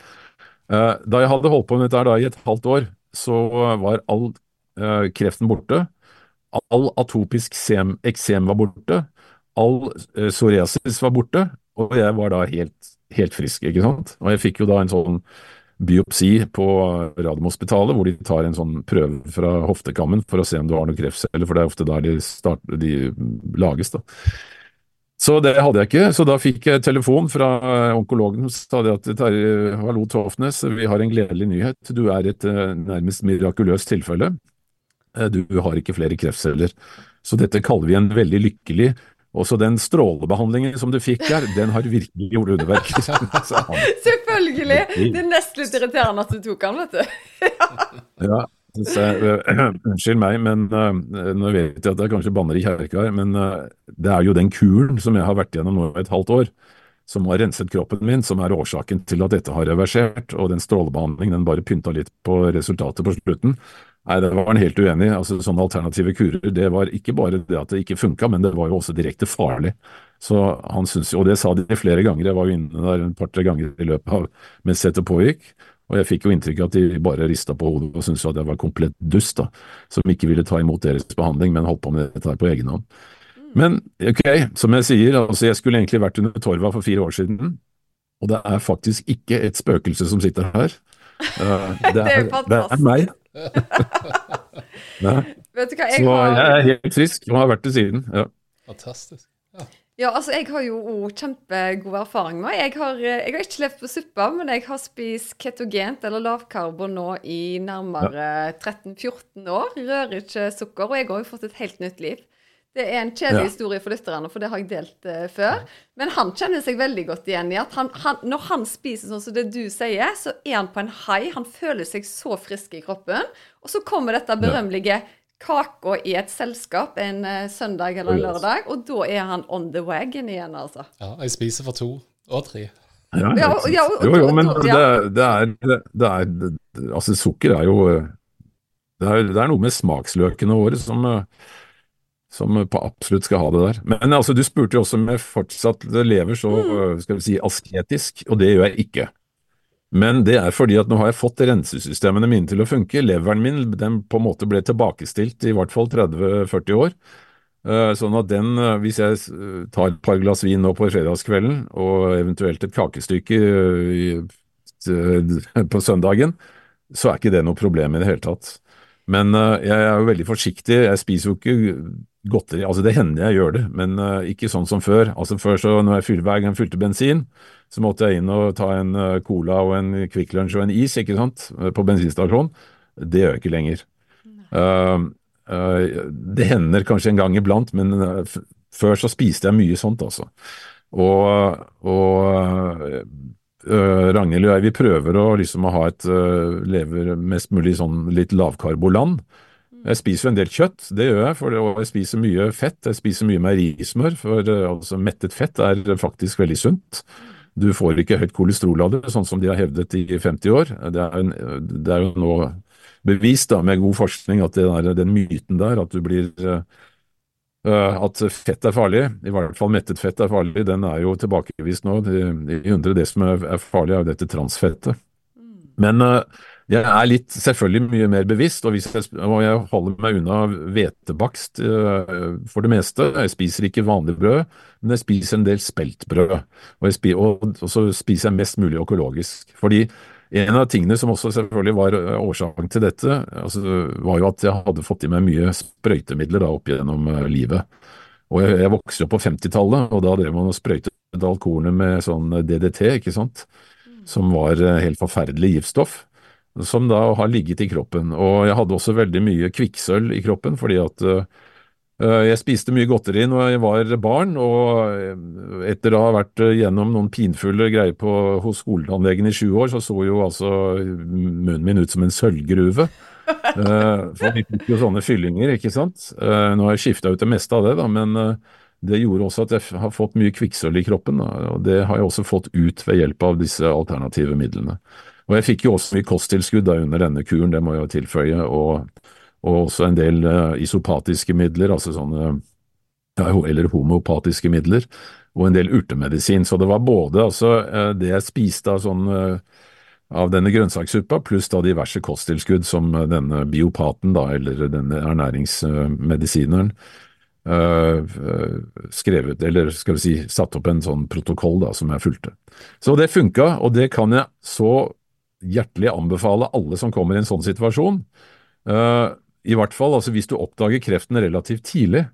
Uh, da jeg hadde holdt på med dette da, i et halvt år, så var all uh, kreften borte. All atopisk sem, eksem var borte. All psoriasis var borte. Og jeg var da helt, helt frisk, ikke sant. Og jeg fikk jo da en sånn biopsi på Radiumhospitalet, hvor de tar en sånn prøve fra hoftekammen for å se om du har noen kreftceller, for det er ofte der de, start, de lages. da. Så det hadde jeg ikke, så da fikk jeg telefon fra onkologen som sa det at Terje, hallo Tofnes, vi har en gledelig nyhet. Du er et eh, nærmest mirakuløst tilfelle. Eh, Du har ikke flere kreftceller. Så dette kaller vi en veldig lykkelig Også den strålebehandlingen som du fikk her, den har virkelig gjort underverk. sa han. Selvfølgelig! Det er nesten litt irriterende at du tok den, vet du. Ja, jeg, unnskyld meg, men uh, nå vet jeg at jeg kanskje banner i kjerka her, men uh, det er jo den kuren som jeg har vært gjennom nå i et halvt år, som har renset kroppen min, som er årsaken til at dette har reversert, og den strålebehandlingen den bare pynta litt på resultatet på slutten. Nei, det var han helt uenig i. Altså, sånne alternative kurer, det var ikke bare det at det ikke funka, men det var jo også direkte farlig. Så han synes, Og det sa de flere ganger, jeg var jo inne der en par-tre ganger i løpet av mens dette pågikk. Og jeg fikk jo inntrykk av at de bare rista på hodet og syntes at jeg var komplett dust, da, som ikke ville ta imot deres behandling, men holdt på med dette her på egen hånd. Men ok, som jeg sier, altså jeg skulle egentlig vært under Torva for fire år siden, og det er faktisk ikke et spøkelse som sitter her. Eh, det, Det er det er meg. Vet du hva, så jeg har jeg er helt frisk og har vært det siden. Ja. Fantastisk. Ja, altså jeg har jo òg kjempegod erfaring med jeg har, eh, jeg har ikke levd på suppa, men jeg har spist ketogent eller lavkarbo nå i nærmere 13-14 år. Rører ikke sukker, og jeg har jo fått et helt nytt liv. Det er en kjedelig Ja. historie for lytterne, for det har jeg delt uh, før. Men han kjenner seg veldig godt igjen i at han, han, når han spiser sånn som det du sier, så er han på en high. Han føler seg så frisk i kroppen. Og så kommer dette berømmelige kaka i et selskap en eh, søndag eller en lørdag, og da er han on the wagon igjen, altså. Ja, jeg spiser for to og tre. Ja, Ja, ja, og- jo, jo, men det, det er, det er det- Altså, sukker er jo det er, det er noe med smaksløkene våre som, eh, som på absolutt skal ha det der. Men altså, du spurte jo også om jeg fortsatt lever så Mm. eh, skal vi si, asketisk, og det gjør jeg ikke. Men det er fordi at nå har jeg fått rensesystemene mine til å funke. Leveren min den på en måte ble tilbakestilt i hvert fall 30-40 år. Eh, Sånn at den, eh, hvis jeg eh, tar et par glass vin nå på fredagskvelden, og eventuelt et kakestykke på søndagen, så er ikke det noe problem i det hele tatt. Men jeg er jo veldig forsiktig, jeg spiser jo ikke godteri, altså det hender jeg gjør det, men ikke sånn som før. Altså Før så når jeg fyller, hver gang jeg fylte bensin, så måtte jeg inn og ta en eh, cola og en Kvikk Lunsj og en is, ikke sant, eh, på bensinstasjonen. Det gjør jeg ikke lenger. Eh, eh, det hender kanskje en gang iblant, men før så spiste jeg mye sånt, altså. Og, og Ragnhild og jeg vi prøver å liksom å ha et lever mest mulig sånn litt lavkarboland. Jeg spiser jo en del kjøtt, det gjør jeg, for og jeg spiser mye fett. Jeg spiser mye meierismør, for altså, mettet fett er faktisk veldig sunt. Du får ikke høyt kolesterol av det, sånn som de har hevdet i 50 år. Det er, en, det er jo nå bevist da, med god forskning at det der, den myten der, at du blir øh, Uh, At fett er farlig, i hvert fall mettet fett er farlig, den er jo tilbakevist nå. I 100 Det som er, farlig, er jo dette transfettet. Men uh, jeg er litt selvfølgelig mye mer bevisst, og, jeg, og jeg holder meg unna hvetebakst for det meste. Jeg spiser ikke vanlig brød, men jeg spiser en del speltbrød. Og, jeg spi, og, og så spiser jeg mest mulig økologisk. Fordi en av tingene som også selvfølgelig var årsaken til dette, altså, var jo at jeg hadde fått i meg mye sprøytemidler da, opp gjennom ø, livet. Og jeg, jeg vokste opp på 50-tallet, og da drev man og sprøytet alt kornet med sånn DDT, ikke sant, som var helt forferdelig giftstoff, som da har ligget i kroppen. Og jeg hadde også veldig mye kvikksølv i kroppen, fordi at Eh, Jeg spiste mye godteri når jeg var barn, og eh, etter å ha vært eh, gjennom noen pinfulle greier på, hos skoletannlegen i sju år, så så jo altså munnen min ut som en sølvgruve. Eh, For vi fikk jo sånne fyllinger, ikke sant. Eh, Nå har jeg skifta ut det meste av det, da, men eh, det gjorde også at jeg har fått mye kvikksølv i kroppen, da, og det har jeg også fått ut ved hjelp av disse alternative midlene. Og jeg fikk jo også mye kosttilskudd da under denne kuren, det må jeg jo tilføye, og, og også en del eh, isopatiske midler, altså sånne eller homopatiske midler, og en del urtemedisin. Så det var både altså, eh, det jeg spiste av, sånn, eh, av denne grønnsakssuppa, pluss da diverse kosttilskudd som denne biopaten, da, eller denne ernæringsmedisineren, skrevet, eller skal vi si satt opp en sånn protokoll da, som jeg fulgte. Så det funka, og det kan jeg så hjertelig anbefale alle som kommer i en sånn situasjon. I hvert fall altså hvis du oppdager kreften relativt tidlig,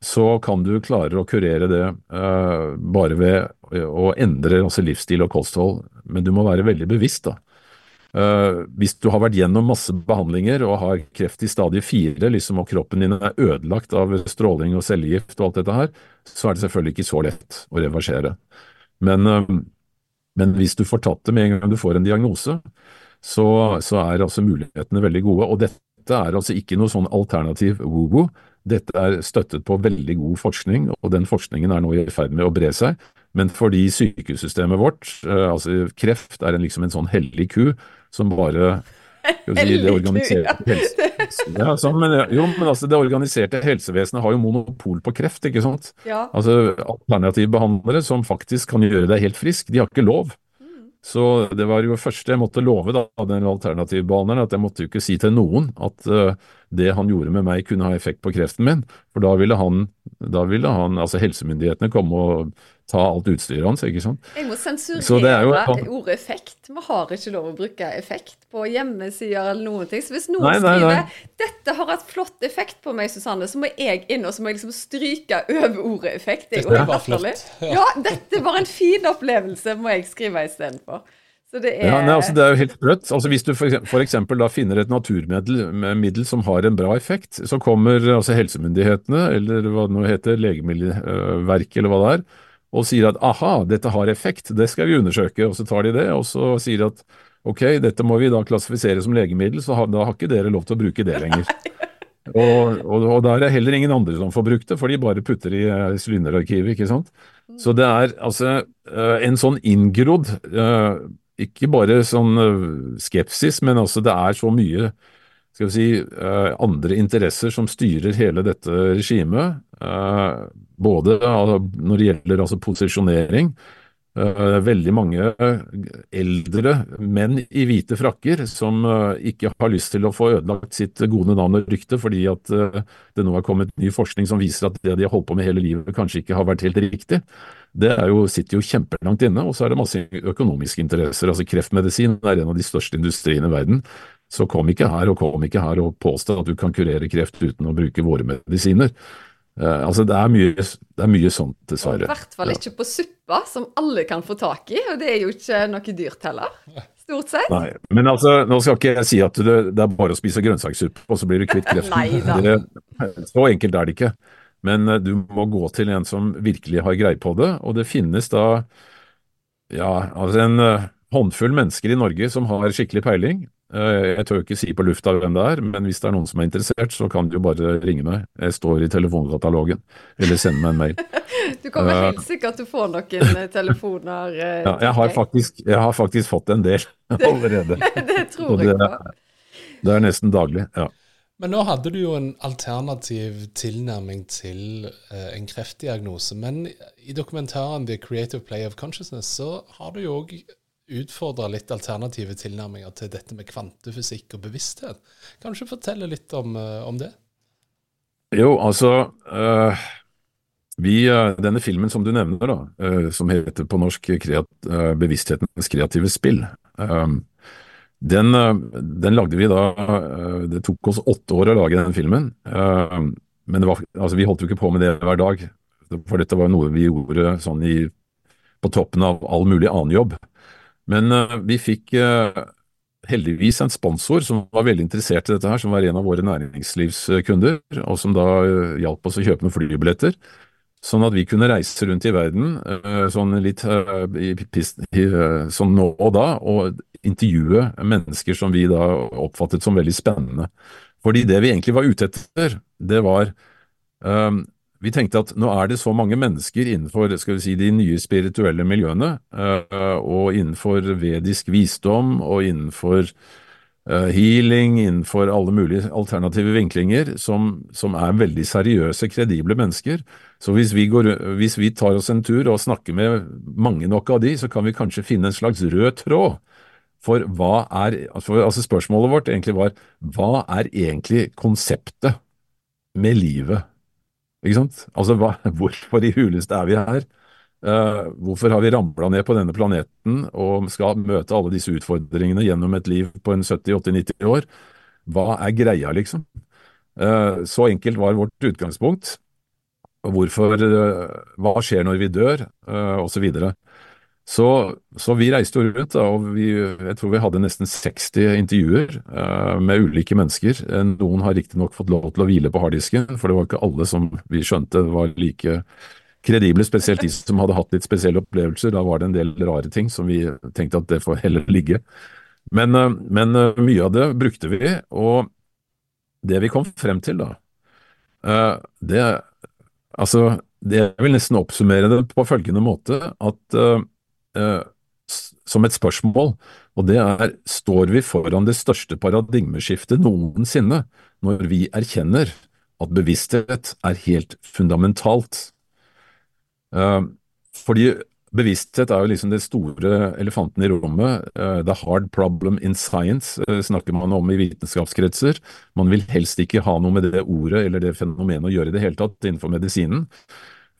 så kan du klare å kurere det uh, bare ved å endre altså livsstil og kosthold. Men du må være veldig bevisst. da. Uh, hvis du har vært gjennom masse behandlinger og har kreft i stadie fire, liksom, og kroppen din er ødelagt av stråling og cellegift og alt dette her, så er det selvfølgelig ikke så lett å reversere. Men, uh, men hvis du får tatt det med en gang du får en diagnose, så, så er altså mulighetene veldig gode. Og dette er altså ikke noe sånn alternativ woo-woo. Dette er støttet på veldig god forskning, og den forskningen er nå i ferd med å bre seg. Men fordi sykehussystemet vårt, eh, altså kreft, er en, liksom en sånn hellig ku som bare si, det organiserte helse... ja, så, men, jo, men altså, det organiserte helsevesenet har jo monopol på kreft, ikke sant. Ja. Altså Alternative behandlere som faktisk kan gjøre deg helt frisk, de har ikke lov. Så det var jo første jeg måtte love da, den alternativbaneren, at jeg måtte jo ikke si til noen at uh, det han gjorde med meg kunne ha effekt på kreften min, for da ville han, da ville han altså helsemyndighetene komme og ta alt utstyret hans, ikke sant. Jeg må sensurere jo, ordet effekt. Vi har ikke lov å bruke effekt på hjemmesider eller noen ting. Så hvis noen nei, nei, nei. skriver 'dette har hatt flott effekt på meg', Susanne, så må jeg inn og så må jeg liksom stryke over ordet effekt. Det er jo latterlig. Ja. ja, dette var en fin opplevelse, må jeg skrive istedenfor. Så det er... Ja, nei, altså det er jo helt sprøtt. Altså hvis du f.eks. da finner et naturmiddel som har en bra effekt, så kommer altså helsemyndighetene, eller hva det nå heter, Legemiddelverket eller hva det er, og sier at aha, dette har effekt, det skal vi undersøke. Og så tar de det, og så sier de at ok, dette må vi da klassifisere som legemiddel, så da har ikke dere lov til å bruke det lenger. Og, og, og der er heller ingen andre som får brukt det, for de bare putter i uh, sylinderarkivet, ikke sant. Så det er altså uh, en sånn inngrodd, uh, ikke bare sånn skepsis, men altså det er så mye skal vi si, andre interesser som styrer hele dette regimet. Både når det gjelder altså posisjonering. Uh, veldig mange eldre menn i hvite frakker som uh, ikke har lyst til å få ødelagt sitt gode navn og rykte fordi at det nå er kommet ny forskning som viser at det de har holdt på med hele livet kanskje ikke har vært helt riktig. Det jo, sitter jo kjempelangt inne, og så er det masse økonomiske interesser. altså Kreftmedisin er en av de største industriene i verden. Så kom ikke her og kom ikke her og påstå at du kan kurere kreft uten å bruke våre medisiner. Uh, altså det er, mye, det er mye sånt, dessverre. I hvert fall ikke på suppa, som alle kan få tak i. Og det er jo ikke noe dyrt heller. Stort sett. Nei, Men altså, nå skal ikke jeg si at det, det er bare å spise grønnsakssuppe, og så blir du kvitt kreften. det, så enkelt er det ikke. Men uh, du må gå til en som virkelig har greie på det. Og det finnes da ja, altså en uh, håndfull mennesker i Norge som har skikkelig peiling. Eh, jeg tør ikke si på lufta hvem det er, men hvis det er noen som er interessert, så kan de jo bare ringe meg. Jeg står i telefonkatalogen, eller sende meg en mail. Du kommer uh, helt sikkert til å få noen eh, telefoner. ja, jeg har, faktisk, jeg har, faktisk, fått en del allerede. det tror jeg på. Det er nesten daglig, ja. Men nå hadde du jo en alternativ tilnærming til uh, en kreftdiagnose. Men i dokumentaren The Creative Play of Consciousness så har du jo òg utfordre litt alternative tilnærminger til dette med kvantefysikk og bevissthet. Kan du ikke fortelle litt om, eh, om det? Jo, altså øh, vi, Denne filmen som du nevner, da, øh, som heter på norsk kreat, øh, 'Bevissthetens kreative spill', den, den, lagde vi da Det tok oss åtte år å lage den filmen. Men var, altså, vi holdt jo ikke på med det hver dag, for dette var noe vi gjorde sånn i, på toppen av all mulig annen jobb. Men uh, vi fikk uh, heldigvis en sponsor som var veldig interessert i dette, her, som var en av våre næringslivskunder, og som da uh, hjalp oss å kjøpe noen flybilletter. Sånn at vi kunne reise rundt i verden sånn litt sånn nå og da, og intervjue mennesker som vi da oppfattet som veldig spennende. Fordi det vi egentlig var ute etter, det var um, vi tenkte at nå er det så mange mennesker innenfor skal vi si, de nye spirituelle miljøene, uh, og innenfor vedisk visdom og innenfor uh, healing, innenfor alle mulige alternative vinklinger, som, som, er veldig seriøse, kredible mennesker, Så hvis vi, går, hvis vi tar oss en tur og snakker med mange nok av de, så kan vi kanskje finne en slags rød tråd. For hva er altså Spørsmålet vårt egentlig var hva er egentlig konseptet med livet? Ikke sant? Altså hva, hvorfor i huleste er vi her? Uh, hvorfor har vi ramla ned på denne planeten og skal møte alle disse utfordringene gjennom et liv på en 70-80-90 år? Hva er greia, liksom? Uh, så enkelt var vårt utgangspunkt. Hvorfor, uh, hva skjer når vi dør, uh, Og, Så, så, så vi reiste jo rundt, da, og vi, jeg tror vi hadde nesten 60 intervjuer med ulike mennesker. Noen har riktignok fått lov til å hvile på harddisken, for det var ikke alle som vi skjønte var like kredible, spesielt de som hadde hatt litt spesielle opplevelser. Da var det en del rare ting som vi tenkte at det får heller ligge. Men, men mye av det brukte vi, og det vi kom frem til da, det Altså, jeg vil nesten oppsummere det på følgende måte at uh, som et spørsmål, og det er står vi foran det største paradigmeskiftet noensinne når vi erkjenner at bevissthet er helt fundamentalt? Eh, fordi Bevissthet er jo liksom det store elefanten i rommet. Eh, the hard problem in science eh, snakker man om i vitenskapskretser. Man vil helst ikke ha noe med det ordet eller det fenomenet å gjøre i det hele tatt innenfor medisinen.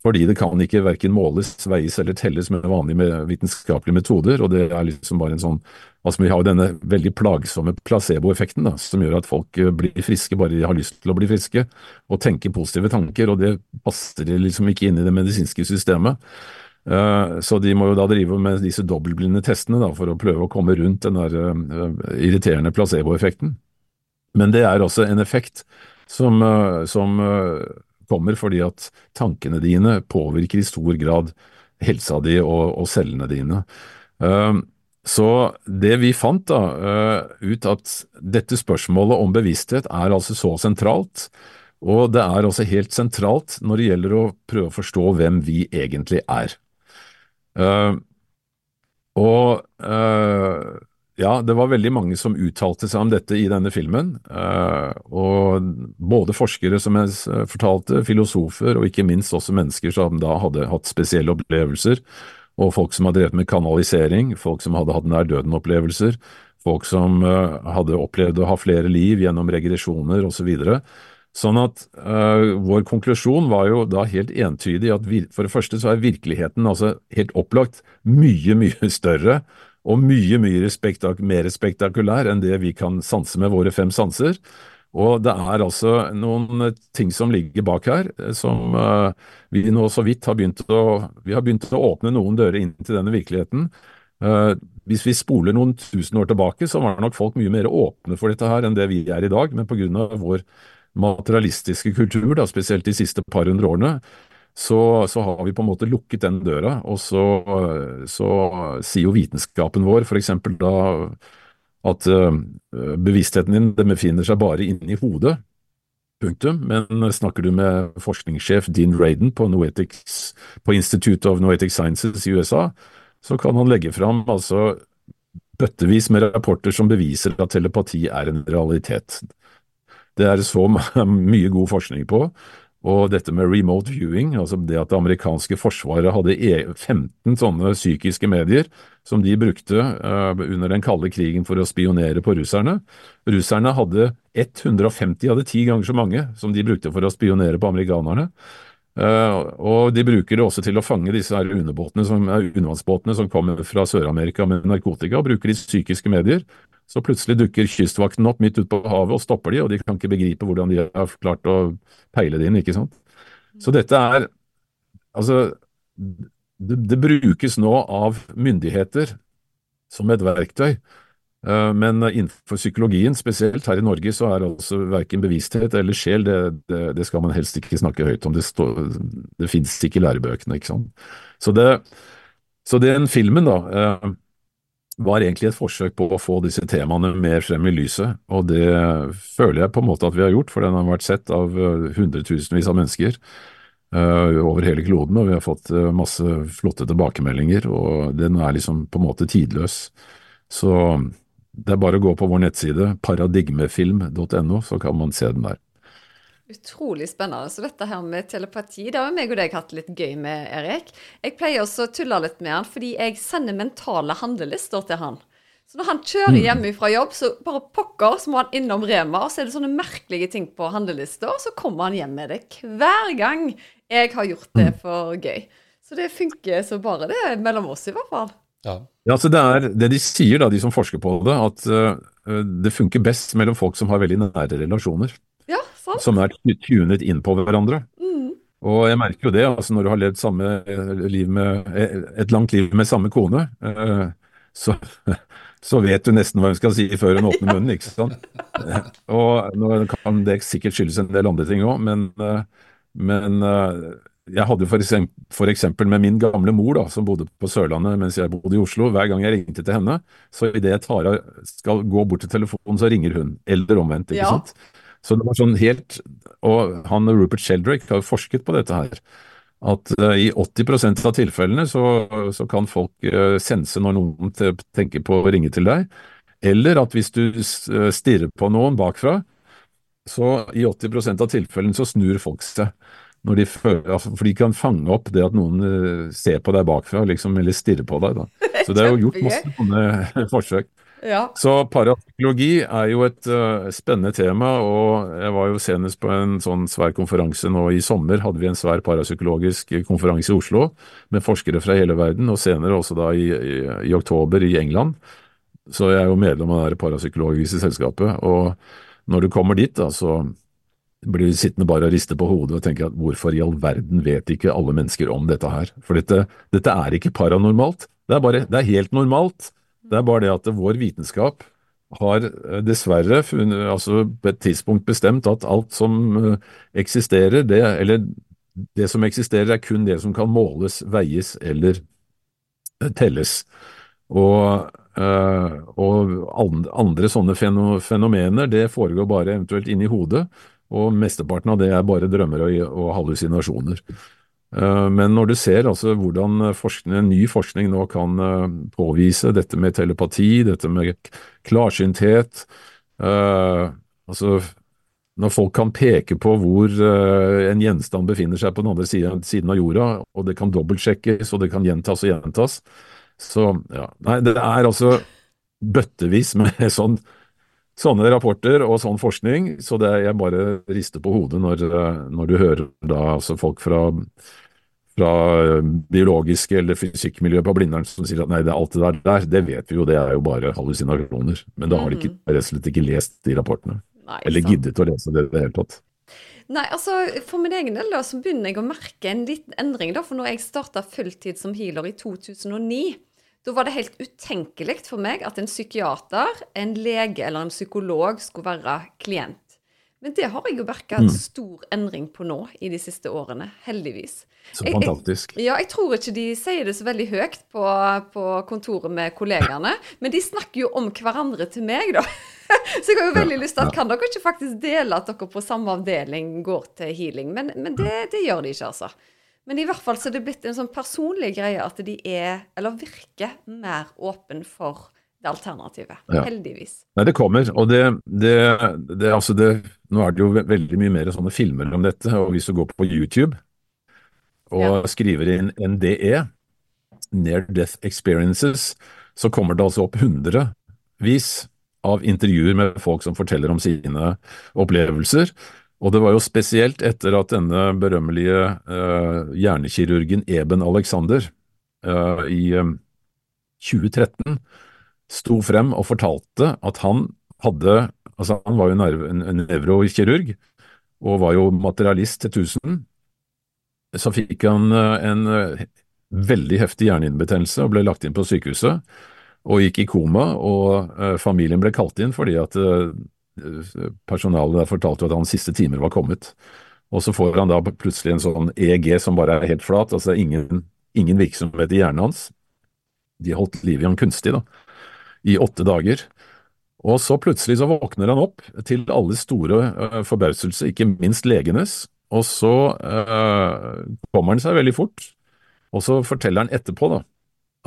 Fordi det kan ikke verken måles, veies eller telles med vanlige vitenskapelige metoder. og det er liksom bare en sånn, altså Vi har jo denne veldig plagsomme placeboeffekten som gjør at folk uh, blir friske bare de har lyst til å bli friske, og tenker positive tanker. og Det passer liksom ikke inn i det medisinske systemet. Eh, så de må jo da drive med disse dobbeltblinde testene da, for å prøve å komme rundt den der uh, irriterende placeboeffekten. Men det er også en effekt som, som kommer fordi at tankene dine påvirker i stor grad helsa di og, og cellene dine. Så det vi fant da, ut at dette spørsmålet om bevissthet er altså så sentralt, og det er også helt sentralt når det gjelder å prøve å forstå hvem vi egentlig er. Uh, og uh, ja, det var veldig mange som uttalte seg om dette i denne filmen. Uh, og både forskere, som jeg fortalte, filosofer, og ikke minst også mennesker som da hadde hatt spesielle opplevelser. Og folk som hadde drevet med kanalisering, folk som hadde hatt nær døden-opplevelser. Folk som hadde opplevd å ha flere liv gjennom regresjoner osv. Sånn at vår konklusjon var jo da helt entydig at for det første så er virkeligheten altså helt opplagt mye, mye større og mye, mye spektak mer spektakulær enn det vi kan sanse med våre fem sanser. Og det er altså noen ting som ligger bak her, som uh, vi nå så vidt har begynt å Vi har begynt å åpne noen dører inn til denne virkeligheten. Hvis vi spoler noen tusen år tilbake, så var nok folk mye mer åpne for dette her enn det vi er i dag, men pga. vår materialistiske kultur, da, spesielt de siste par hundre årene, så, så, har vi på en måte lukket den døra. Og så, så sier jo vitenskapen vår f.eks. da at uh, bevisstheten din den befinner seg bare inni hodet. Punktum. Men snakker du med forskningssjef Dean Raden på, på Institute of Noetic Sciences i USA, så kan han legge fram altså bøttevis med rapporter som beviser at telepati er en realitet. Det er så mye god forskning på. Og dette med remote viewing, altså det at det amerikanske forsvaret hadde 15 e, sånne psykiske medier som de brukte uh, under den kalde krigen for å spionere på russerne. Russerne hadde 150, hadde ti ganger så mange som de brukte for å spionere på amerikanerne. Uh, og de bruker det også til å fange disse her som, undervannsbåtene som kommer fra Sør-Amerika med narkotika, og bruker de psykiske medier så plutselig dukker Kystvakten opp midt ute på havet og stopper de, og de kan ikke begripe hvordan de har klart å peile det inn, ikke sant. Så dette er Altså, det, det brukes nå av myndigheter som et verktøy. Eh, men innenfor psykologien, spesielt her i Norge, så er altså verken bevissthet eller sjel, det, det, det, skal man helst ikke snakke høyt om. Det, det finnes ikke i lærebøkene, ikke sant. Så, det, så den filmen, da, eh, var egentlig et forsøk på å få disse temaene mer frem i lyset, og det føler jeg på en måte at vi har gjort, for den har vært sett av eh, hundretusenvis av mennesker uh, over hele kloden, og vi har fått uh, masse flotte tilbakemeldinger, og den er liksom på en måte tidløs. Så det er bare å gå på vår nettside paradigmefilm.no, så kan man se den der. Utrolig spennende. Så dette her med telepati, det har meg og deg hatt litt gøy med, Erik. Jeg pleier også å tulle litt med han fordi jeg sender mentale handlelister til han. Så når han kjører Mm. hjemme fra jobb, så bare pokker, så må han innom Rema, og så er det sånne merkelige ting på handlelista, og så kommer han hjem med det hver gang jeg har gjort det for gøy. Så det funker så bare det, mellom oss i hvert fall. Ja. Ja, så det er det de sier, da, de som forsker på det, at uh, det funker best mellom folk som har veldig nære relasjoner. Sant? Som er tunet inn på hverandre. Mm. Og jeg merker jo det, altså når du har levd samme eh, liv med, eh, et langt liv med samme kone, eh, så, så vet du nesten hva hun skal si før hun åpner munnen, ikke sant? Og nå kan det sikkert skyldes en del andre ting òg, men, men jeg hadde for eksempel, for eksempel med min gamle mor, da, som bodde på Sørlandet mens jeg bodde i Oslo. Hver gang jeg ringte til henne, så idet jeg tar av, skal gå bort til telefonen, så ringer hun. Eller omvendt, ikke Ja. sant. Så det var sånn helt Og han Rupert Sheldrake har jo forsket på dette her. At eh, i 80% av tilfellene så, så kan folk uh, sense når noen tenker på å ringe til deg. Eller at hvis du eh, stirrer på noen bakfra, så i 80% av tilfellene så snur folk seg. Når de føler, altså, for de kan fange opp det at noen ser på deg bakfra, liksom, eller stirrer på deg. Da. Så det er jo gjort masse sånne forsøk. Ja. Så parapsykologi er jo et uh, spennende tema, og jeg var jo senest på en sånn svær konferanse nå i sommer. Hadde vi en svær parapsykologisk konferanse i Oslo med forskere fra hele verden, og senere også da i, i, i oktober i England. Så jeg er jo medlem av det parapsykologiske selskapet, og når du kommer dit, da, så blir du sittende bare og riste på hodet og tenke at hvorfor i all verden vet ikke alle mennesker om dette her? For dette, dette er ikke paranormalt, det er, bare, det er helt normalt. Det er bare det at vår vitenskap har eh, dessverre funnet, altså på et tidspunkt bestemt at alt som eh, eksisterer, det, eller det som eksisterer er kun det som kan måles, veies eller eh, telles. Og, og andre sånne fenomener, det foregår bare eventuelt inni hodet, og mesteparten av det er bare drømmer og, og hallusinasjoner. Eh, Men når du ser altså hvordan forskning, ny forskning nå kan eh, påvise dette med telepati, dette med klarsynthet eh, altså Når folk kan peke på hvor eh, en gjenstand befinner seg på den andre siden, siden av jorda, og det kan dobbeltsjekkes og det kan gjentas og gjentas Så ja, nei, det er altså bøttevis med sånn sånne rapporter og sånn forskning, så det jeg bare rister på hodet når, når du hører da altså folk fra, fra eh, biologiske eller fysikkmiljøet på Blindern som sier at nei, det er alt det der, der, det vet vi jo, det er jo bare hallusinasjoner. Men da har de ikke, rett og slett ikke lest de rapportene, Nei, eller giddet å lese det i det hele tatt. Nei, altså For min egen del da, så begynner jeg å merke en liten endring. da, For når jeg starta fulltid som healer i 2009, da var det helt utenkelig for meg at en psykiater, en lege eller en psykolog skulle være klient. Men det har jeg jo merka en stor endring på nå i de siste årene. Heldigvis. Så Jeg- jeg- fantastisk. Ja, jeg tror ikke de sier det så veldig høyt på, på kontoret med kollegaene, men de snakker jo om hverandre til meg, da. Så jeg har jo veldig lyst til at kan dere ikke faktisk dele at dere på samme avdeling går til healing? Men, men det, det gjør de ikke, altså. Men i hvert fall så er det blitt en sånn personlig greie at de er, eller virker, mer åpen for det alternativet. Ja. Heldigvis. Nei, det kommer, og det, det, det, altså det Nå er det jo veldig mye mer sånne filmer om dette, og hvis du går på YouTube og Ja. skriver inn NDE, Near Death Experiences, så kommer det altså opp hundrevis av intervjuer med folk som forteller om sine opplevelser. Og det var jo spesielt etter at denne berømmelige eh, hjernekirurgen Eben Alexander eh, i eh, 2013 sto frem og fortalte at han hadde Altså, han var jo en, en nevrokirurg og var jo materialist til tusen. Så fikk han eh, en eh, veldig heftig hjerneinnbetennelse og ble lagt inn på sykehuset og gikk i koma, og eh, familien ble kalt inn fordi at personalet der fortalte jo at hans siste timer var kommet. Og så får han da plutselig en sånn EEG som bare er helt flat, altså det er ingen, ingen virksomhet i hjernen hans. De holdt liv i han kunstig, da, i åtte dager. Og så plutselig så våkner han opp til alle store uh, forbauselse, ikke minst legenes, og så eh, kommer han seg veldig fort. Og så forteller han etterpå da,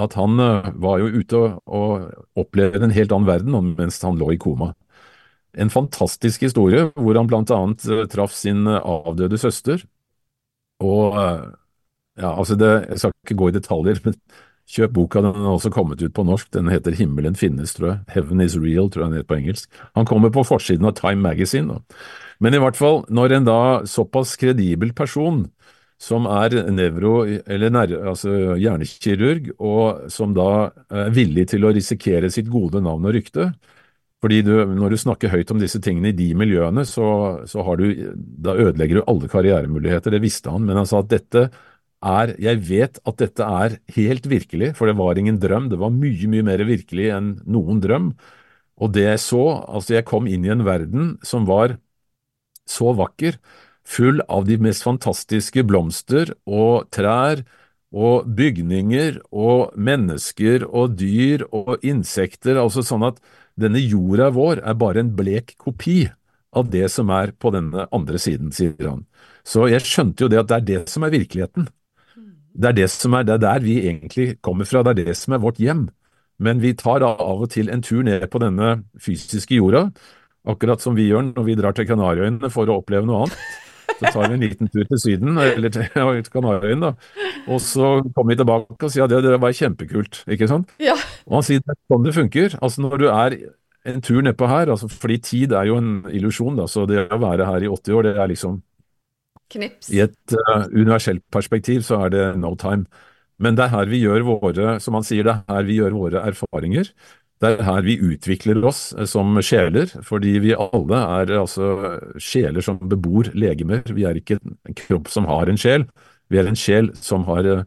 at han eh, var jo ute og, og opplevde en helt annen verden mens han lå i koma. En fantastisk historie hvor han blant annet eh, traff sin eh, avdøde søster. Og eh, ja, altså det, Jeg skal ikke gå i detaljer, men kjøp boka. Den er også kommet ut på norsk. Den heter Himmelen finnes, tror jeg. Heaven is real, tror jeg den heter på engelsk. Han kommer på forsiden av Time Magazine. Da. Men i hvert fall, når en da såpass kredibel person som er nevro, eller altså hjernekirurg, og som da er villig til å risikere sitt gode navn og rykte, fordi du, når du snakker høyt om disse tingene i de miljøene, så, så du, da ødelegger du alle karrieremuligheter. Det visste han, men han sa at dette er Jeg vet at dette er helt virkelig, for det var ingen drøm. Det var mye, mye mer virkelig enn noen drøm. Og det jeg så, altså jeg kom inn i en verden som var så vakker, full av de mest fantastiske blomster og trær og bygninger og mennesker og dyr og insekter, altså sånn at denne jorda vår er bare en blek kopi av det som er på denne andre siden, sier han. Så jeg skjønte jo det at det er det som er virkeligheten. Det er det som er, det er der vi egentlig kommer fra, det er det som er vårt hjem. Men vi tar da av og til en tur ned på denne fysiske jorda, akkurat som vi gjør når vi drar til Kanariøyene for å oppleve noe annet. Så tar vi en liten tur til Syden, eller til Kanariøyene, da. Og så kommer vi tilbake og sier at det, det var kjempekult, ikke sant. Ja. Og han sier det er sånn det funker. Altså når du er en tur nedpå her, altså fordi tid er jo en illusjon, da, så det å være her i 80 år, det er liksom Knips. I et uh, universelt perspektiv så er det no time. Men det er her vi gjør våre, som han sier, det er her vi gjør våre erfaringer. Det er her vi utvikler oss eh, som sjeler, fordi vi alle er altså sjeler som bebor legemer. Vi er ikke en kropp som har en sjel, vi er en sjel som har eh,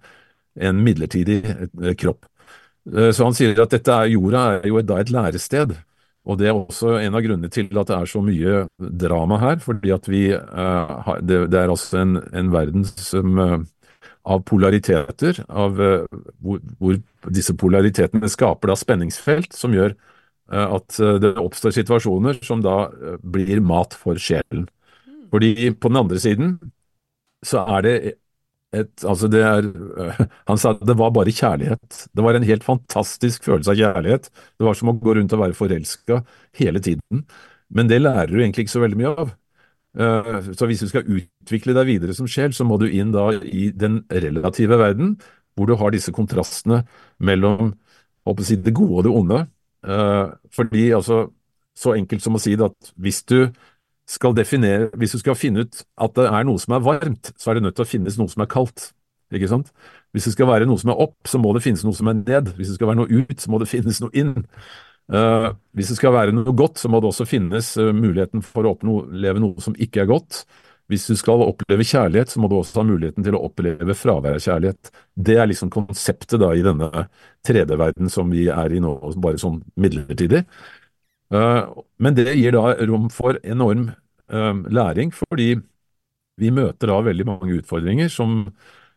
en midlertidig eh, kropp. Så han sier at dette er, jorda er jo da et lærested. Og Det er også en av grunnene til at det er så mye drama her. fordi at vi, Det, er altså en, en verden som av polariteter, av uh, hvor, hvor, disse polaritetene skaper da spenningsfelt som gjør uh, at uh, det oppstår situasjoner som da blir mat for sjelen. Fordi på den andre siden så er det et, altså det er, Han sa det var bare kjærlighet. Det var en helt fantastisk følelse av kjærlighet. Det var som å gå rundt og være forelska hele tiden. Men det lærer du egentlig ikke så veldig mye av. Eh, så hvis du skal utvikle deg videre som sjel, så må du inn da i den relative verden, hvor du har disse kontrastene mellom si, det gode og det onde. Eh, fordi altså, Så enkelt som å si det at hvis du skal definere, hvis du skal finne ut at det er noe som er varmt, så er det nødt til å finnes noe som er kaldt. Ikke sant? Hvis det skal være noe som er opp, så må det finnes noe som er ned. Hvis det skal være noe ut, så må det finnes noe inn. Uh, hvis det skal være noe godt, så må det også finnes uh, muligheten for å oppleve noe som ikke er godt. Hvis du skal oppleve kjærlighet, så må du også ha muligheten til å oppleve fravær av kjærlighet. Det er liksom konseptet da i denne 3D-verden som vi er i nå, bare sånn midlertidig. Uh, men det gir da rom for enorm læring, fordi vi møter da veldig mange utfordringer som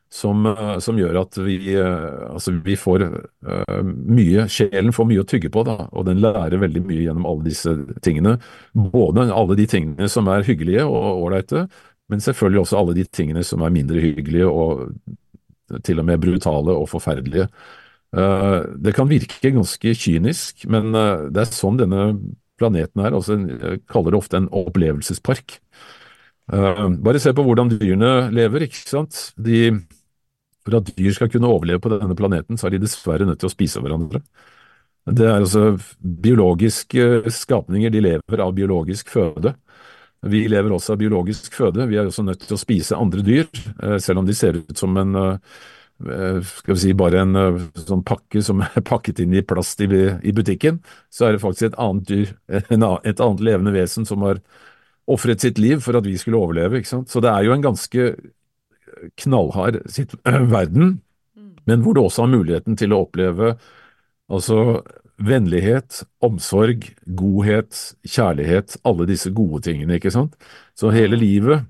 som, eh, som, gjør at vi, eh, altså vi får uh, mye Sjelen får mye å tygge på, da, og den lærer veldig mye gjennom alle disse tingene. Både alle de tingene som er hyggelige og ålreite, men selvfølgelig også alle de tingene som er mindre hyggelige og til og med brutale og forferdelige. Uh, det kan virke ganske kynisk, men uh, det er sånn denne planeten er. Altså, jeg kaller det ofte en opplevelsespark. bare se på hvordan dyrene lever. ikke sant? De for at dyr skal kunne overleve på denne planeten, så er de dessverre nødt til å spise hverandre. Det er altså biologiske skapninger, de lever av biologisk føde. Vi lever også av biologisk føde. Vi er også nødt til å spise andre dyr, eh, selv om de ser ut som en eh, skal vi si bare en eh, sånn pakke som er pakket inn i plast i, butikken, så er det faktisk et annet dyr, et annet levende vesen som har ofret sitt liv for at vi skulle overleve. ikke sant? Så det er jo en ganske knallhard sitt, verden, men hvor du også har muligheten til å oppleve altså vennlighet, omsorg, godhet, kjærlighet, alle disse gode tingene, ikke sant. Så hele livet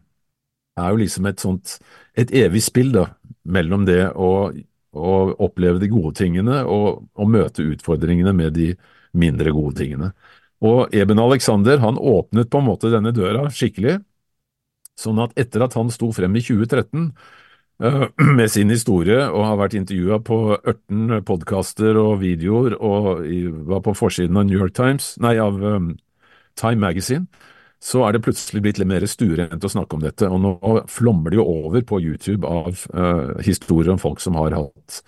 er jo liksom et sånt et evig spill da, mellom det å, å oppleve de gode tingene og å møte utfordringene med de mindre gode tingene. Og Eben Alexander han åpnet på en måte denne døra skikkelig, Sånn at etter at han sto frem i 2013 uh, med sin historie og har vært intervjua på 18 podkaster og videoer og var på forsiden av New York Times, nei, av um, Time Magazine, så er det plutselig blitt litt mer stuerent å snakke om dette. Og nå flommer det jo over på YouTube av uh, historier om folk som har hatt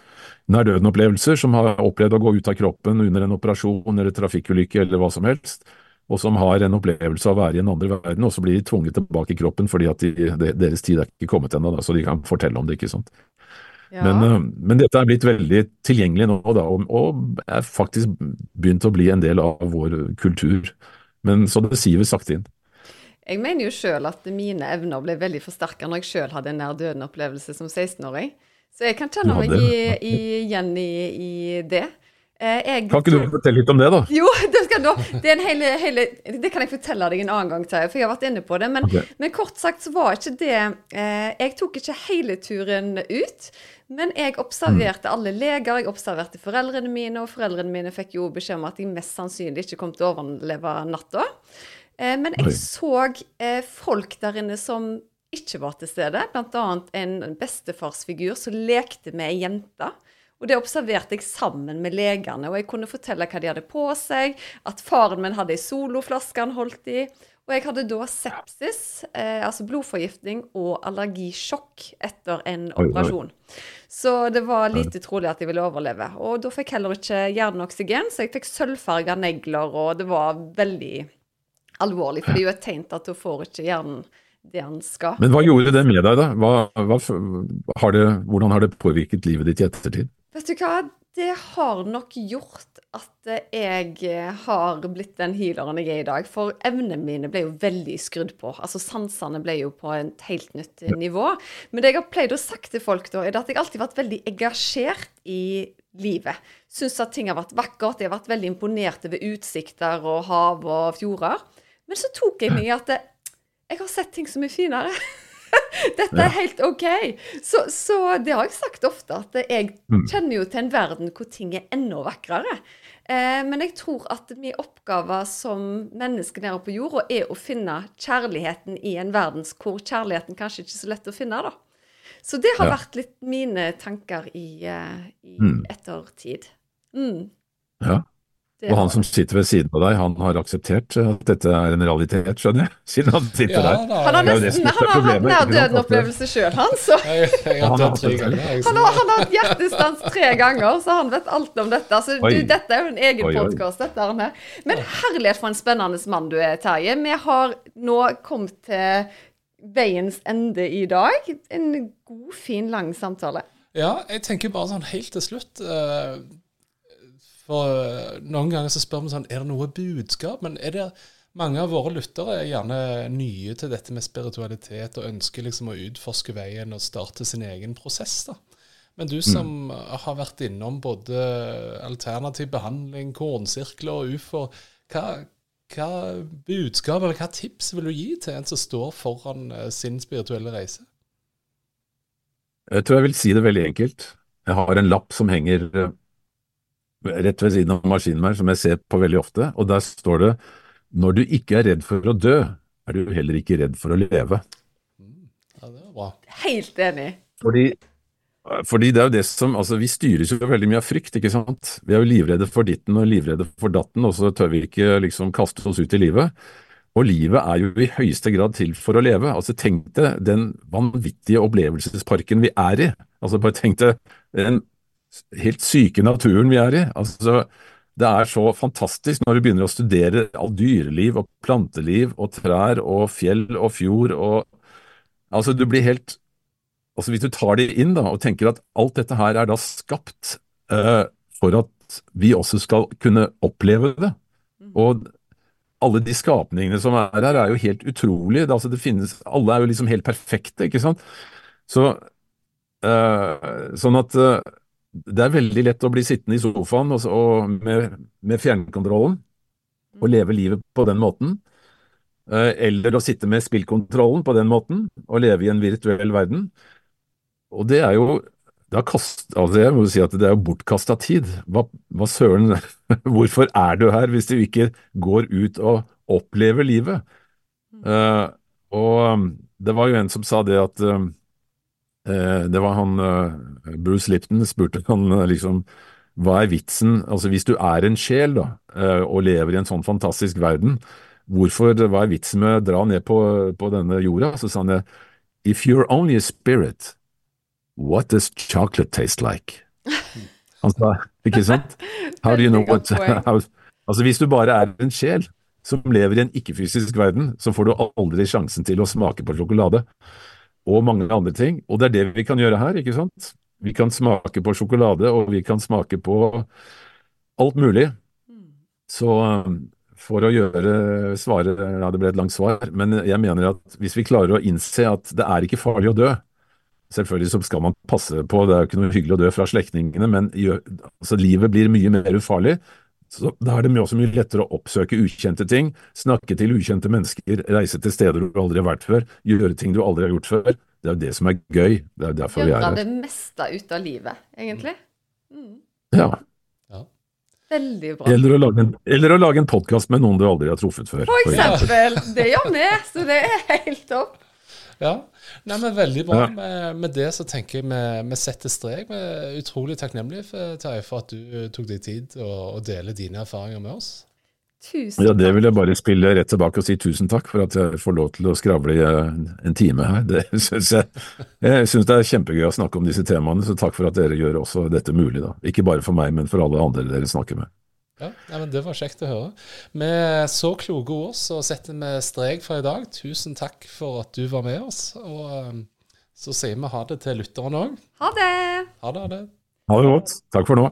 nær døden-opplevelser, som har opplevd å gå ut av kroppen under en operasjon eller trafikkulykke eller hva som helst, og som har en opplevelse av å være i en andre verden, og så blir de tvunget tilbake i kroppen fordi at de, de, deres tid er ikke kommet ennå, så de kan fortelle om det, ikke sant. Ja. Men, uh, men, dette er blitt veldig tilgjengelig nå, da, og, og er faktisk begynt å bli en del av vår kultur. Men Så det siver sakte inn. Jeg mener jo sjøl at mine evner ble veldig forsterka når jeg sjøl hadde en nær døden-opplevelse som 16-åring. Så jeg kan kjenne meg igjen i, i, det. Eh, jeg, kan ikke du fortelle litt om det, da? Jo, det, skal, det, hele, hele, det kan jeg fortelle deg en annen gang, Terje, for jeg har vært inne på det. Men, okay. men kort sagt så var ikke det eh, Jeg tok ikke hele turen ut. Men jeg observerte mm. alle leger, jeg observerte foreldrene mine, og foreldrene mine fikk jo beskjed om at de mest sannsynlig ikke kom til å overleve natta. Eh, men jeg så eh, folk der inne som ikke var til stede, bl.a. en bestefarsfigur som lekte med ei jente. Og det observerte jeg sammen med legene, og jeg kunne fortelle hva de hadde på seg, at faren min hadde ei soloflaske han holdt i. Og jeg hadde da sepsis, eh, altså blodforgiftning og allergisjokk etter en operasjon. Så det var lite trolig at jeg ville overleve. Og da fikk jeg heller ikke hjerneoksygen, så jeg fikk sølvfarga negler, og det var veldig alvorlig, for det er jo et tegn til at da får ikke hjernen det han skal. Men hva gjorde det med deg, da? Hva, hva, har det, hvordan har det påvirket livet ditt i ettertid? Vet du hva, det har nok gjort at jeg har blitt den healeren jeg er i dag. For evnene mine ble jo veldig skrudd på. Altså sansene ble jo på et helt nytt nivå. Men det jeg har pleid å sagt til folk da, er at jeg alltid har vært veldig engasjert i livet. Syns at ting har vært vakkert. Jeg har vært veldig imponert over utsikter og hav og fjorder. Men så tok jeg meg i at jeg har sett ting som er finere. Dette er helt OK. Så, så, det har jeg sagt ofte, at jeg mm. kjenner jo til en verden hvor ting er enda vakrere. Eh, men jeg tror at min oppgave som menneske nede på jorda er å finne kjærligheten i en verden hvor kjærligheten kanskje ikke er så lett å finne, da. Så det har ja. vært litt mine tanker i, uh, i mm. ettertid. Mm. Ja. Og han som sitter ved siden av deg, han har akseptert at dette er en realitet, skjønner jeg? Siden han sitter ja, der. Han har nesten han har hatt nær-døden-opplevelse sjøl, han. Så. Jeg, jeg har han, har, han har hatt hjertestans tre ganger, så han vet alt om dette. Altså, du, dette er jo en egen podkast, dette. Arne. Men herlighet for en spennende mann du er, Terje. Vi har nå kommet til veiens ende i dag. En god, fin, lang samtale. Ja, jeg tenker bare sånn helt til slutt uh, for eh, Noen ganger så spør vi sånn Er det noe budskap? Men er det mange av våre lyttere er gjerne nye til dette med spiritualitet og ønsker liksom å utforske veien og starte sin egen prosess. da. Men du som mm. har vært innom både alternativ behandling, kornsirkler og ufo, hva, hva budskap eller hva tips vil du gi til en som står foran eh, sin spirituelle reise? Jeg tror jeg vil si det veldig enkelt. Jeg har en lapp som henger eh, rett ved siden av maskinen her, som jeg ser på veldig ofte, og der står det når du ikke er redd for å dø, er du heller ikke redd for å leve. Ja, det er bra. Helt enig. Fordi, fordi det er jo det som, altså Vi styres jo veldig mye av frykt, ikke sant. Vi er jo livredde for ditten og livredde for datten, og så tør vi ikke liksom kaste oss ut i livet. Og livet er jo i høyeste grad til for å leve. Altså Tenk deg den vanvittige opplevelsesparken vi er i. Altså bare Tenk deg den helt syke naturen vi er i. Altså, det er så fantastisk når du begynner å studere all dyreliv og planteliv og trær og fjell og fjord og Altså, du blir helt Altså, hvis du tar det inn da, og tenker at alt dette her er da skapt uh, for at vi også skal kunne oppleve det. Mm. Og alle de skapningene som er her, er jo helt utrolige. Det, altså, det finnes, alle er jo liksom helt perfekte, ikke sant. Så, uh, sånn at uh, det er veldig lett å bli sittende i sofaen og, og med, med, fjernkontrollen og mm. leve livet på den måten. Eh, eller å sitte med spillkontrollen på den måten og leve i en virtuell verden. Og det er jo det kast, altså jeg må si at det er bortkasta tid. Hva, hva, søren Hvorfor er du her hvis du ikke går ut og opplever livet? Uh, og um, det var jo en som sa det at uh, det var han eh, Bruce Lipton spurte han eh, liksom hva er vitsen Altså hvis du er en sjel da, og lever i en sånn fantastisk verden, hvorfor, hva er vitsen med å dra ned på, på denne jorda? Så sa han det, if you're only a spirit, what does chocolate taste like? Han sa, ikke sant? How do you know what Altså hvis du bare er en sjel som lever i en ikke-fysisk verden, så får du aldri sjansen til å smake på sjokolade. Og mange andre ting. Og det er det vi kan gjøre her, ikke sant? Vi kan smake på sjokolade, og vi kan smake på alt mulig. Så um, for å gjøre svaret Ja, det ble et langt svar, men jeg mener at hvis vi klarer å innse at det er ikke farlig å dø Selvfølgelig så skal man passe på, det er jo ikke noe hyggelig å dø fra slektningene, men altså, livet blir mye mer ufarlig. Så Da er det også mye lettere å oppsøke ukjente ting, snakke til ukjente mennesker, reise til steder du aldri har vært før, gjøre ting du aldri har gjort før. Det er jo det som er gøy. Det er derfor vi er Gjøre det meste ut av livet, egentlig. Ja. Veldig bra. Eller å lage en, eller å lage en podkast med noen du aldri har truffet før. For eksempel. Det gjør vi, så det er helt topp. Ja, Nei, men Veldig bra. Ja. Med, med det så tenker jeg vi, vi setter strek. Vi er utrolig takknemlige for, Terje, for at du tok deg tid til å, å dele dine erfaringer med oss. Tusen Ja, det vil jeg bare spille rett tilbake og si tusen takk for at jeg får lov til å skravle i eh, en time her. Det synes jeg jeg synes det er kjempegøy å snakke om disse temaene, så takk for at dere gjør også dette mulig. da. Ikke bare for meg, men for alle andre dere snakker med. Ja, nei, men Det var kjekt å høre. Med så kloke ord så setter vi strek for i dag. Tusen takk for at du var med oss. Og um, så sier vi ha det til lytterne òg. Ha det. Ha det. Ha det. Ha det godt. Takk for nå.